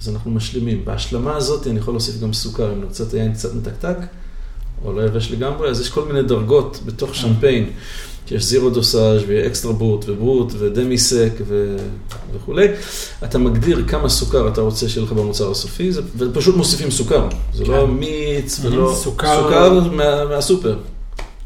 אז אנחנו משלימים. בהשלמה הזאת אני יכול להוסיף גם סוכר, אם נרצה את היין קצת מתקתק, או לא יבש לגמרי, אז יש כל מיני דרגות בתוך שמפיין, שיש זירו דוסאז' ואקסטרה ברוט וברוט ודמי סק ו... וכולי. אתה מגדיר כמה סוכר אתה רוצה שיהיה לך במוצר הסופי, זה... ופשוט מוסיפים סוכר. זה כן. לא מיץ ולא... סוכר- סוכר מה... מהסופר.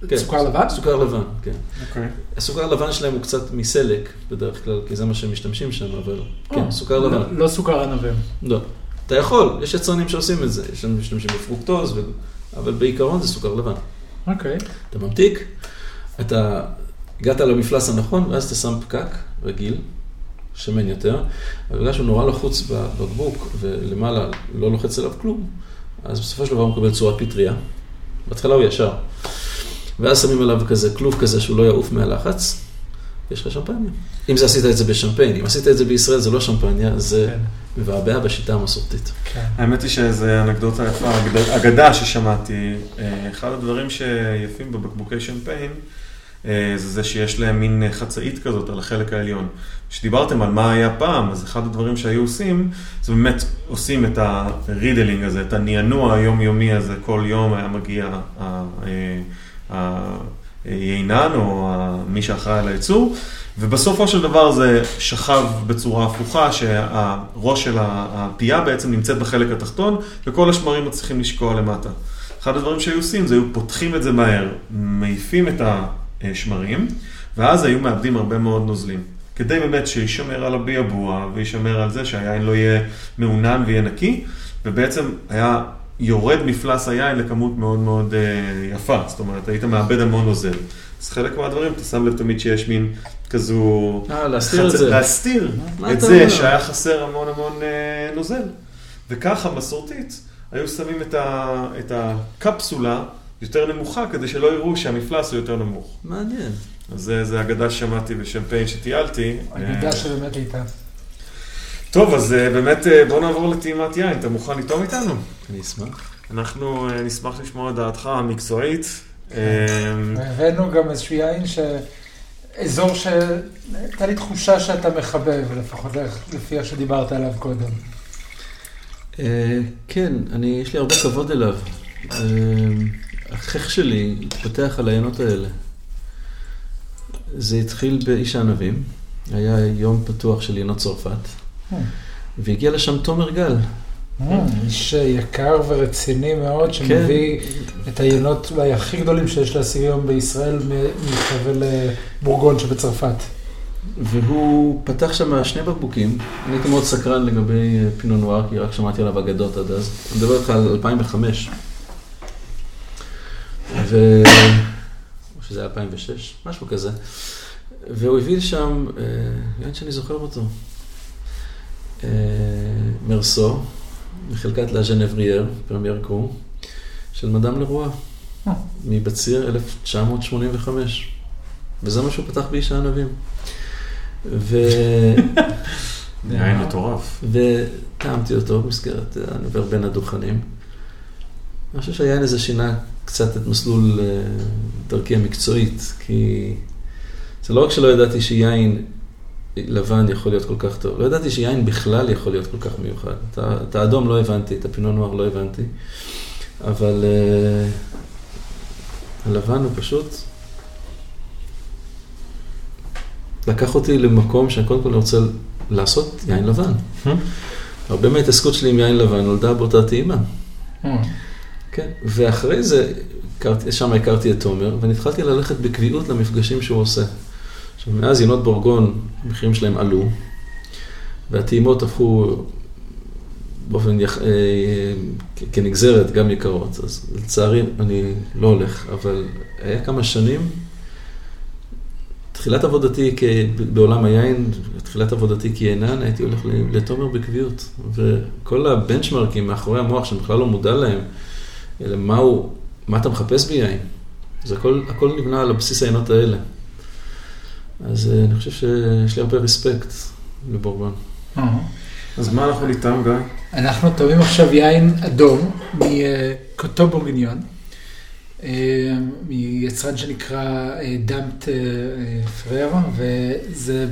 כן. סוכר לבן? סוכר לבן, כן. אוקיי. הסוכר הלבן שלהם הוא קצת מסלק בדרך כלל, כי זה מה שהם משתמשים שם, אבל כן, אה, סוכר לא- לבן. לא סוכר ענבים. לא. אתה יכול, יש יצרנים שעושים את זה, יש לנו משתמשים בפרוקטוז, ו... אבל בעיקרון זה סוכר לבן. אוקיי. אתה ממתיק, אתה הגעת למפלס הנכון, ואז אתה שם פקק רגיל, שמן יותר, אבל בגלל שהוא נורא לחוץ בבקבוק, ולמעלה לא לוחץ עליו כלום, אז בסופו של דבר הוא מקבל צורת פטריה. בהתחלה הוא ישר. ואז שמים עליו כזה כלוב כזה שהוא לא יעוף מהלחץ, יש לך שמפניה. אם זה עשית את זה בשמפיין, אם עשית את זה בישראל זה לא שמפניה, זה כן. מבעבע בשיטה המסורתית. כן. האמת היא שזה אנקדוטה יפה, אגד- אגדה ששמעתי. אה, אחד הדברים שיפים בבקבוקי שמפיין, זה זה שיש להם מין אה, חצאית כזאת על החלק העליון. כשדיברתם על מה היה פעם, אז אחד הדברים שהיו עושים, זה באמת עושים את הרידלינג הזה, את הנענוע היומיומי הזה, כל יום היה מגיע ה- אה, היינן או ה- מי שאחראי על הייצור, ובסופו של דבר זה שכב בצורה הפוכה, שהראש של הפייה בעצם נמצאת בחלק התחתון, וכל השמרים מצליחים לשקוע למטה. אחד הדברים שהיו עושים זה היו פותחים את זה מהר, מעיפים את השמרים, ואז היו מאבדים הרבה מאוד נוזלים. כדי באמת שישמר על הביאבוע וישמר על זה שהיין לא יהיה מעונן ויהיה נקי, ובעצם היה יורד מפלס היין לכמות מאוד מאוד אה, יפה, זאת אומרת, היית מאבד המון נוזל. אז חלק מהדברים, אתה שם לב תמיד שיש מין כזו... אה, להסתיר את חצ- זה. להסתיר את זה? שהיה חסר המון המון אה, נוזל. וככה מסורתית, היו שמים את, ה, את הקפסולה יותר נמוכה, כדי שלא יראו שהמפלס הוא יותר נמוך. מעניין. אז זה, זה אגדה ששמעתי בשמפיין שטיילתי. אגדה אה, שבאמת הייתה. טוב, אז אה, באמת אה, בוא נעבור לטעימת יין. אתה מוכן לטעום איתנו? אני אשמח. אנחנו נשמח לשמוע את דעתך המקצועית. כן. והבאנו גם איזשהו יין ש... אזור שהייתה לי תחושה שאתה מחבב, לפחות לפי איך שדיברת עליו קודם. כן, אני, יש לי הרבה כבוד אליו. אה, החייך שלי התפתח על העיינות האלה. זה התחיל באיש הענבים, היה יום פתוח של יינות צרפת, והגיע לשם תומר גל. איש יקר ורציני מאוד, שמביא את היינות אולי הכי גדולים שיש להשיג היום בישראל מחבל בורגון שבצרפת. והוא פתח שם שני בקבוקים, אני הייתי מאוד סקרן לגבי אה, פינו נואר, כי רק שמעתי עליו אגדות עד אז. אני מדבר איתך על 2005. ו... או שזה היה 2006, משהו כזה. והוא הביא שם, אה, יין שאני זוכר אותו, אה, מרסו, מחלקת לה ז'נברייר, פרמייר קרו, של מדאם לרואה, אה. מבציר 1985. וזה מה שהוא פתח באיש הענבים. ו... יין מטורף. וטעמתי אותו במסגרת הנובר בין הדוכנים. אני חושב שהיין הזה שינה קצת את מסלול אה, דרכי המקצועית, כי זה לא רק שלא ידעתי שיין לבן יכול להיות כל כך טוב, לא ידעתי שיין בכלל יכול להיות כל כך מיוחד. את את האדום לא הבנתי, את הפינו נוער לא הבנתי, אבל אה, הלבן הוא פשוט לקח אותי למקום שאני קודם כל רוצה לעשות יין לבן. הרבה מההתעסקות שלי עם יין לבן נולדה באותה טעימה. כן, ואחרי זה, שם הכרתי את תומר, ונתחלתי ללכת בקביעות למפגשים שהוא עושה. עכשיו, מאז יינות בורגון, המחירים שלהם עלו, והטעימות הפכו באופן, יח... אה, כנגזרת, גם יקרות. אז לצערי, אני לא הולך, אבל היה כמה שנים, תחילת עבודתי כ... בעולם היין, תחילת עבודתי כיינן, הייתי הולך לתומר בקביעות. וכל הבנצ'מרקים מאחורי המוח, שאני בכלל לא מודע להם, אלא מה הוא, מה אתה מחפש ביין? זה הכל, הכל נבנה על הבסיס העיינות האלה. אז אה, אני חושב שיש לי הרבה רספקט לבורגון. אז מה אנחנו איתם, גיא? אנחנו טובים עכשיו יין אדום מקוטו בורגיניון, אה, מיצרן שנקרא דאמפט פררה, וזה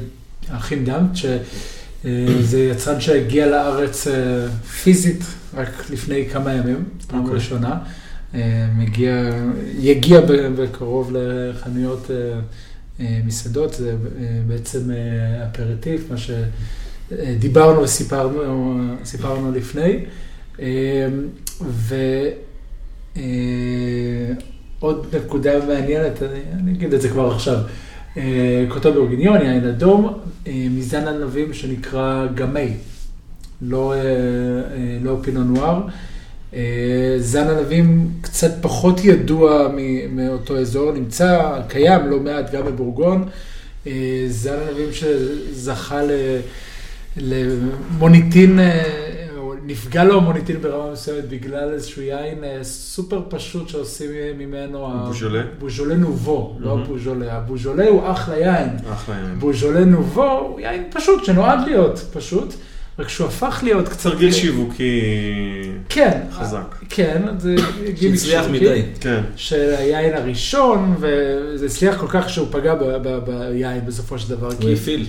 האחים דאמפט, שזה יצרן שהגיע לארץ אה, פיזית רק לפני כמה ימים, פעם okay. ראשונה. מגיע, יגיע בקרוב לחנויות מסעדות, זה בעצם אפרטיף, מה ש... דיברנו וסיפרנו לפני. ועוד נקודה מעניינת, אני, אני אגיד את זה כבר עכשיו. קוטו בורגיניון, יין אדום, מזן ענבים שנקרא גמי, לא, לא פינו נואר. זן ענבים קצת פחות ידוע מאותו אזור, נמצא, קיים לא מעט גם בבורגון. זן ענבים שזכה. למוניטין, אה, נפגע לו המוניטין ברמה מסוימת בגלל איזשהו יין אה, סופר פשוט שעושים ממנו... בוז'ולה? בוז'ולה נובו, לא הבוז'ולה. הבוז'ולה הוא אחלה יין. אחלה יין. בוז'ולה נובו הוא יין פשוט, שנועד להיות פשוט. רק שהוא הפך להיות קצת... תרגיל שיווקי כן, חזק. כן, זה גימיק שהצליח מדי. כן. של היין הראשון, וזה הצליח כל כך שהוא פגע ביין בסופו של דבר. הוא הפעיל.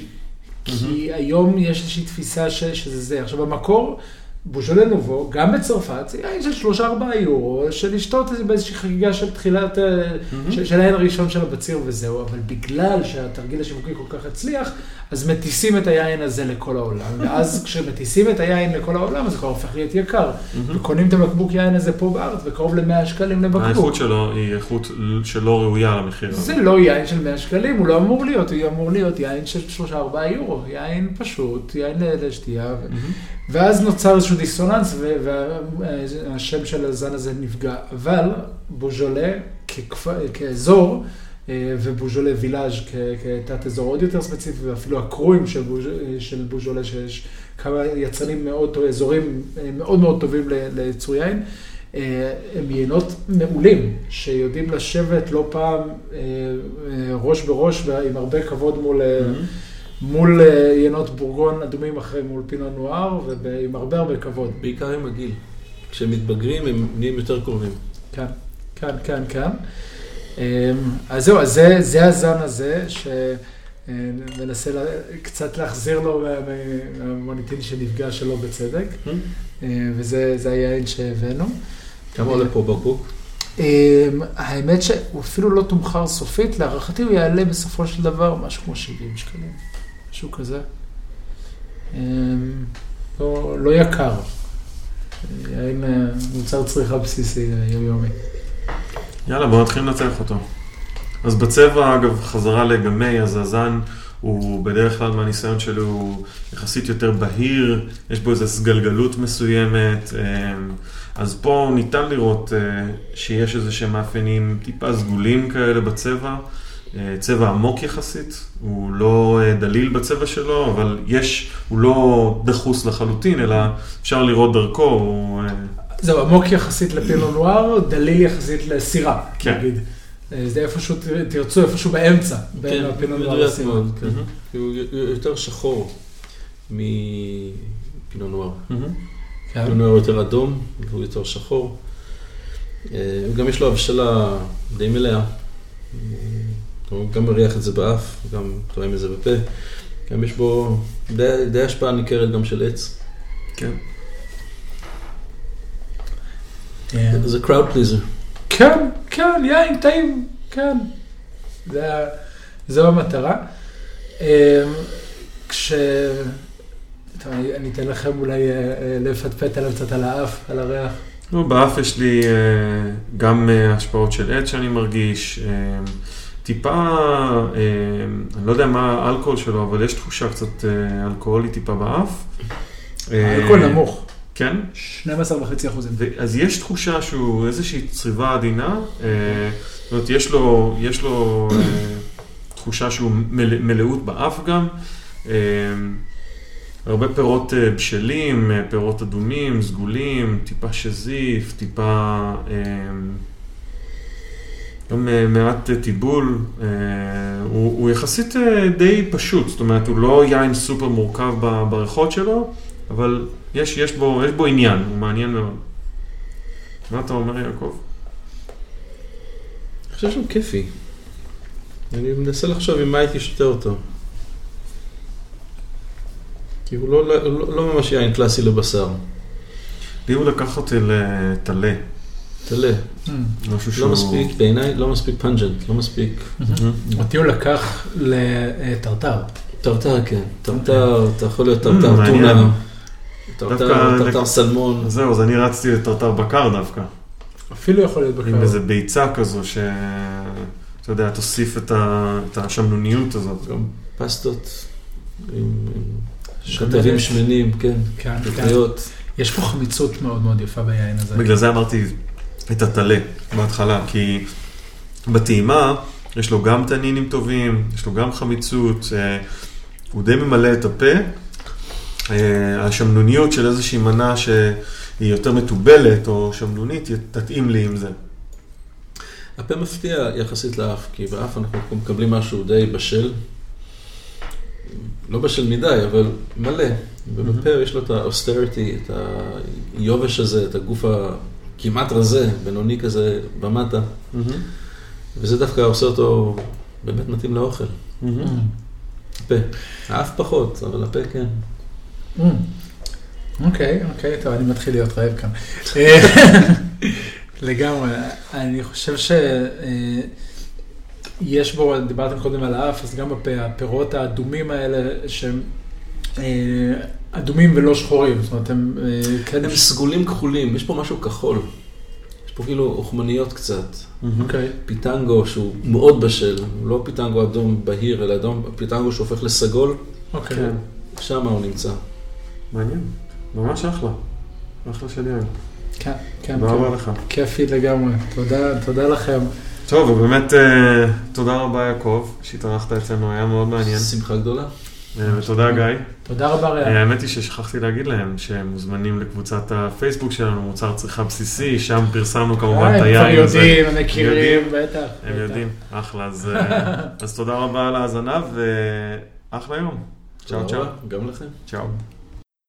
כי היום יש איזושהי תפיסה שזה זה. עכשיו, במקור, בוז'ולה נובו, גם בצרפת, זה יין של שלושה ארבעה יורו, של לשתות איזה באיזושהי חגיגה של תחילת, mm-hmm. של, של העין הראשון של הבציר וזהו, אבל בגלל שהתרגיל השיווקי כל כך הצליח, אז מטיסים את היין הזה לכל העולם, ואז כשמטיסים את היין לכל העולם, זה כבר הופך להיות יקר. Mm-hmm. וקונים את הבקבוק יין הזה פה בארץ בקרוב ל-100 שקלים לבקבוק. האיכות שלו היא איכות שלא ראויה למחיר. זה לא יין של 100 שקלים, הוא לא אמור להיות, הוא אמור להיות יין של 3-4 יורו, יין פשוט, יין לשתייה. Mm-hmm. ואז נוצר איזשהו דיסוננס, והשם של הזן הזה נפגע. אבל בוז'ולה כאזור, אה, ובוז'ולה וילאז' כתת אזור עוד יותר ספציפי, ואפילו הקרואים של, בוז', של בוז'ולה, שיש כמה יצרנים מאוד, אזורים אה, מאוד מאוד טובים ליצור יין, אה, הם יינות מעולים, שיודעים לשבת לא פעם ראש בראש ועם הרבה כבוד מול... Mm-hmm. מול יינות בורגון אדומים אחרי מול פינו נואר, ועם הרבה הרבה כבוד. בעיקר עם הגיל. כשהם מתבגרים הם נהיים יותר קרובים. כן, כן, כן, כן. אז זהו, אז זה, זה הזן הזה, שמנסה קצת להחזיר לו מהמוניטין שנפגע שלו בצדק, וזה היין שהבאנו. כמה עולה פה בקבוק? האמת שהוא אפילו לא תומחר סופית, להערכתי הוא יעלה בסופו של דבר משהו כמו 70 שקלים. משהו כזה. אמ, לא, לא יקר. יין אה, מוצר צריכה בסיסי יומיומי. יאללה, בואו נתחיל לנצח אותו. אז בצבע, אגב, חזרה לגמי, אז הזן הוא בדרך כלל מהניסיון שלו הוא יחסית יותר בהיר, יש בו איזו סגלגלות מסוימת, אמ, אז פה ניתן לראות אה, שיש איזה שהם מאפיינים טיפה סגולים כאלה בצבע. אה, צבע עמוק יחסית, הוא לא אה, דליל בצבע שלו, אבל יש, הוא לא דחוס לחלוטין, אלא אפשר לראות דרכו, הוא... אה, זהו, עמוק יחסית לפינו נואר, דליל יחסית לסירה, כן. נגיד. זה איפשהו, תרצו, איפשהו באמצע, בין כן, הפינו נואר לסירה. כן. הוא יותר שחור מפינו נואר. כן. פינו נואר יותר אדום, והוא יותר שחור. גם יש לו הבשלה די מלאה. הוא גם מריח את זה באף, גם טועם את זה בפה. גם יש בו די, די השפעה ניכרת גם של עץ. כן. זה crowd pleaser. כן, כן, יין טעים, כן. זה, זו המטרה. אמ, כש... טוב, אני אתן לכם אולי אה, אה, לפטפט עליו קצת על האף, על הריח. לא, באף יש לי אה, גם השפעות של עץ שאני מרגיש. טיפה, אה, אני לא יודע מה האלכוהול שלו, אבל יש תחושה קצת אה, אלכוהולית טיפה באף. אה, האלכוהול נמוך, כן? 12.5 אחוזים. ו- אז יש תחושה שהוא איזושהי צריבה עדינה, זאת אומרת, יש לו, יש לו תחושה שהוא מלא, מלאות באף גם. הרבה פירות בשלים, פירות אדומים, סגולים, טיפה שזיף, טיפה... גם אה, מעט אה, טיבול, אה, הוא, הוא יחסית די פשוט, זאת אומרת, הוא לא יין סופר מורכב בריחות שלו, אבל יש, יש, בו, יש בו עניין, הוא מעניין מאוד. מה אתה אומר, יעקב? אני חושב שהוא כיפי. אני מנסה לחשוב עם מה הייתי שותה אותו. כי הוא לא, לא, לא, לא ממש יין קלאסי לבשר. לי הוא לקח אותי לטלה, טלה. מממ. משהו שהוא... לא מספיק, בעיניי לא מספיק pungent, לא מספיק. אותי הוא לקח לטרטר. טרטר כן, טרטר, אתה יכול להיות טרטר. טונה, טרטר, סלמון. זהו, אז אני רצתי לטרטר בקר דווקא, אפילו יכול להיות עם בקר. איזה ביצה כזו ש... אתה יודע, תוסיף את, השמנוניות הזאת. גם פסטות עם עם. כתבים שמנים, כן, כן, כן. יש פה חמיצות מאוד מאוד יפה ביין הזה. בגלל זה אמרתי את הטלה בהתחלה, כי בטעימה יש לו גם תנינים טובים, יש לו גם חמיצות, אה, הוא די ממלא את הפה. אה, השמנוניות של איזושהי מנה שהיא יותר מתובלת או שמנונית, תתאים לי עם זה. הפה מפתיע יחסית לאף, כי באף אנחנו מקבלים משהו די בשל. לא בשל מדי, אבל מלא. ובפה יש לו את ה austerity, את היובש הזה, את הגוף הכמעט רזה, בינוני כזה, במטה. וזה דווקא עושה אותו באמת מתאים לאוכל. הפה. האף פחות, אבל הפה כן. Mm. אוקיי, אוקיי, טוב, אני מתחיל להיות רעב כאן. לגמרי, אני חושב שיש בו, דיברתם קודם על האף, אז גם בפה, הפירות האדומים האלה, שהם אה, אדומים ולא שחורים, זאת אומרת, הם אה, כן... הם סגולים כחולים, יש פה משהו כחול. יש פה כאילו אוכמניות קצת. אוקיי, פיטנגו שהוא מאוד בשל, הוא לא פיטנגו אדום בהיר, אלא אדום, פיטנגו שהופך לסגול, אוקיי. כן, שם הוא נמצא. מעניין, ממש אחלה. אחלה של יין. כן, כן, תודה רבה כן. לך. כיפי לגמרי. תודה, תודה לכם. טוב, ובאמת אה, תודה רבה יעקב, שהתארחת אצלנו, היה מאוד מעניין. שמחה גדולה. אה, ותודה גיא. תודה רבה, אה, ראם. האמת היא ששכחתי להגיד להם שהם מוזמנים לקבוצת הפייסבוק שלנו, מוצר צריכה בסיסי, שם פרסמנו כמובן את אה, הם היין כבר הזה. יודעים, הם מכירים. בטח. הם. יודעים, אחלה. אז, אה, אז תודה רבה על ההאזנה ואחלה יום. צ'או צ'או. גם לכם. צ'או.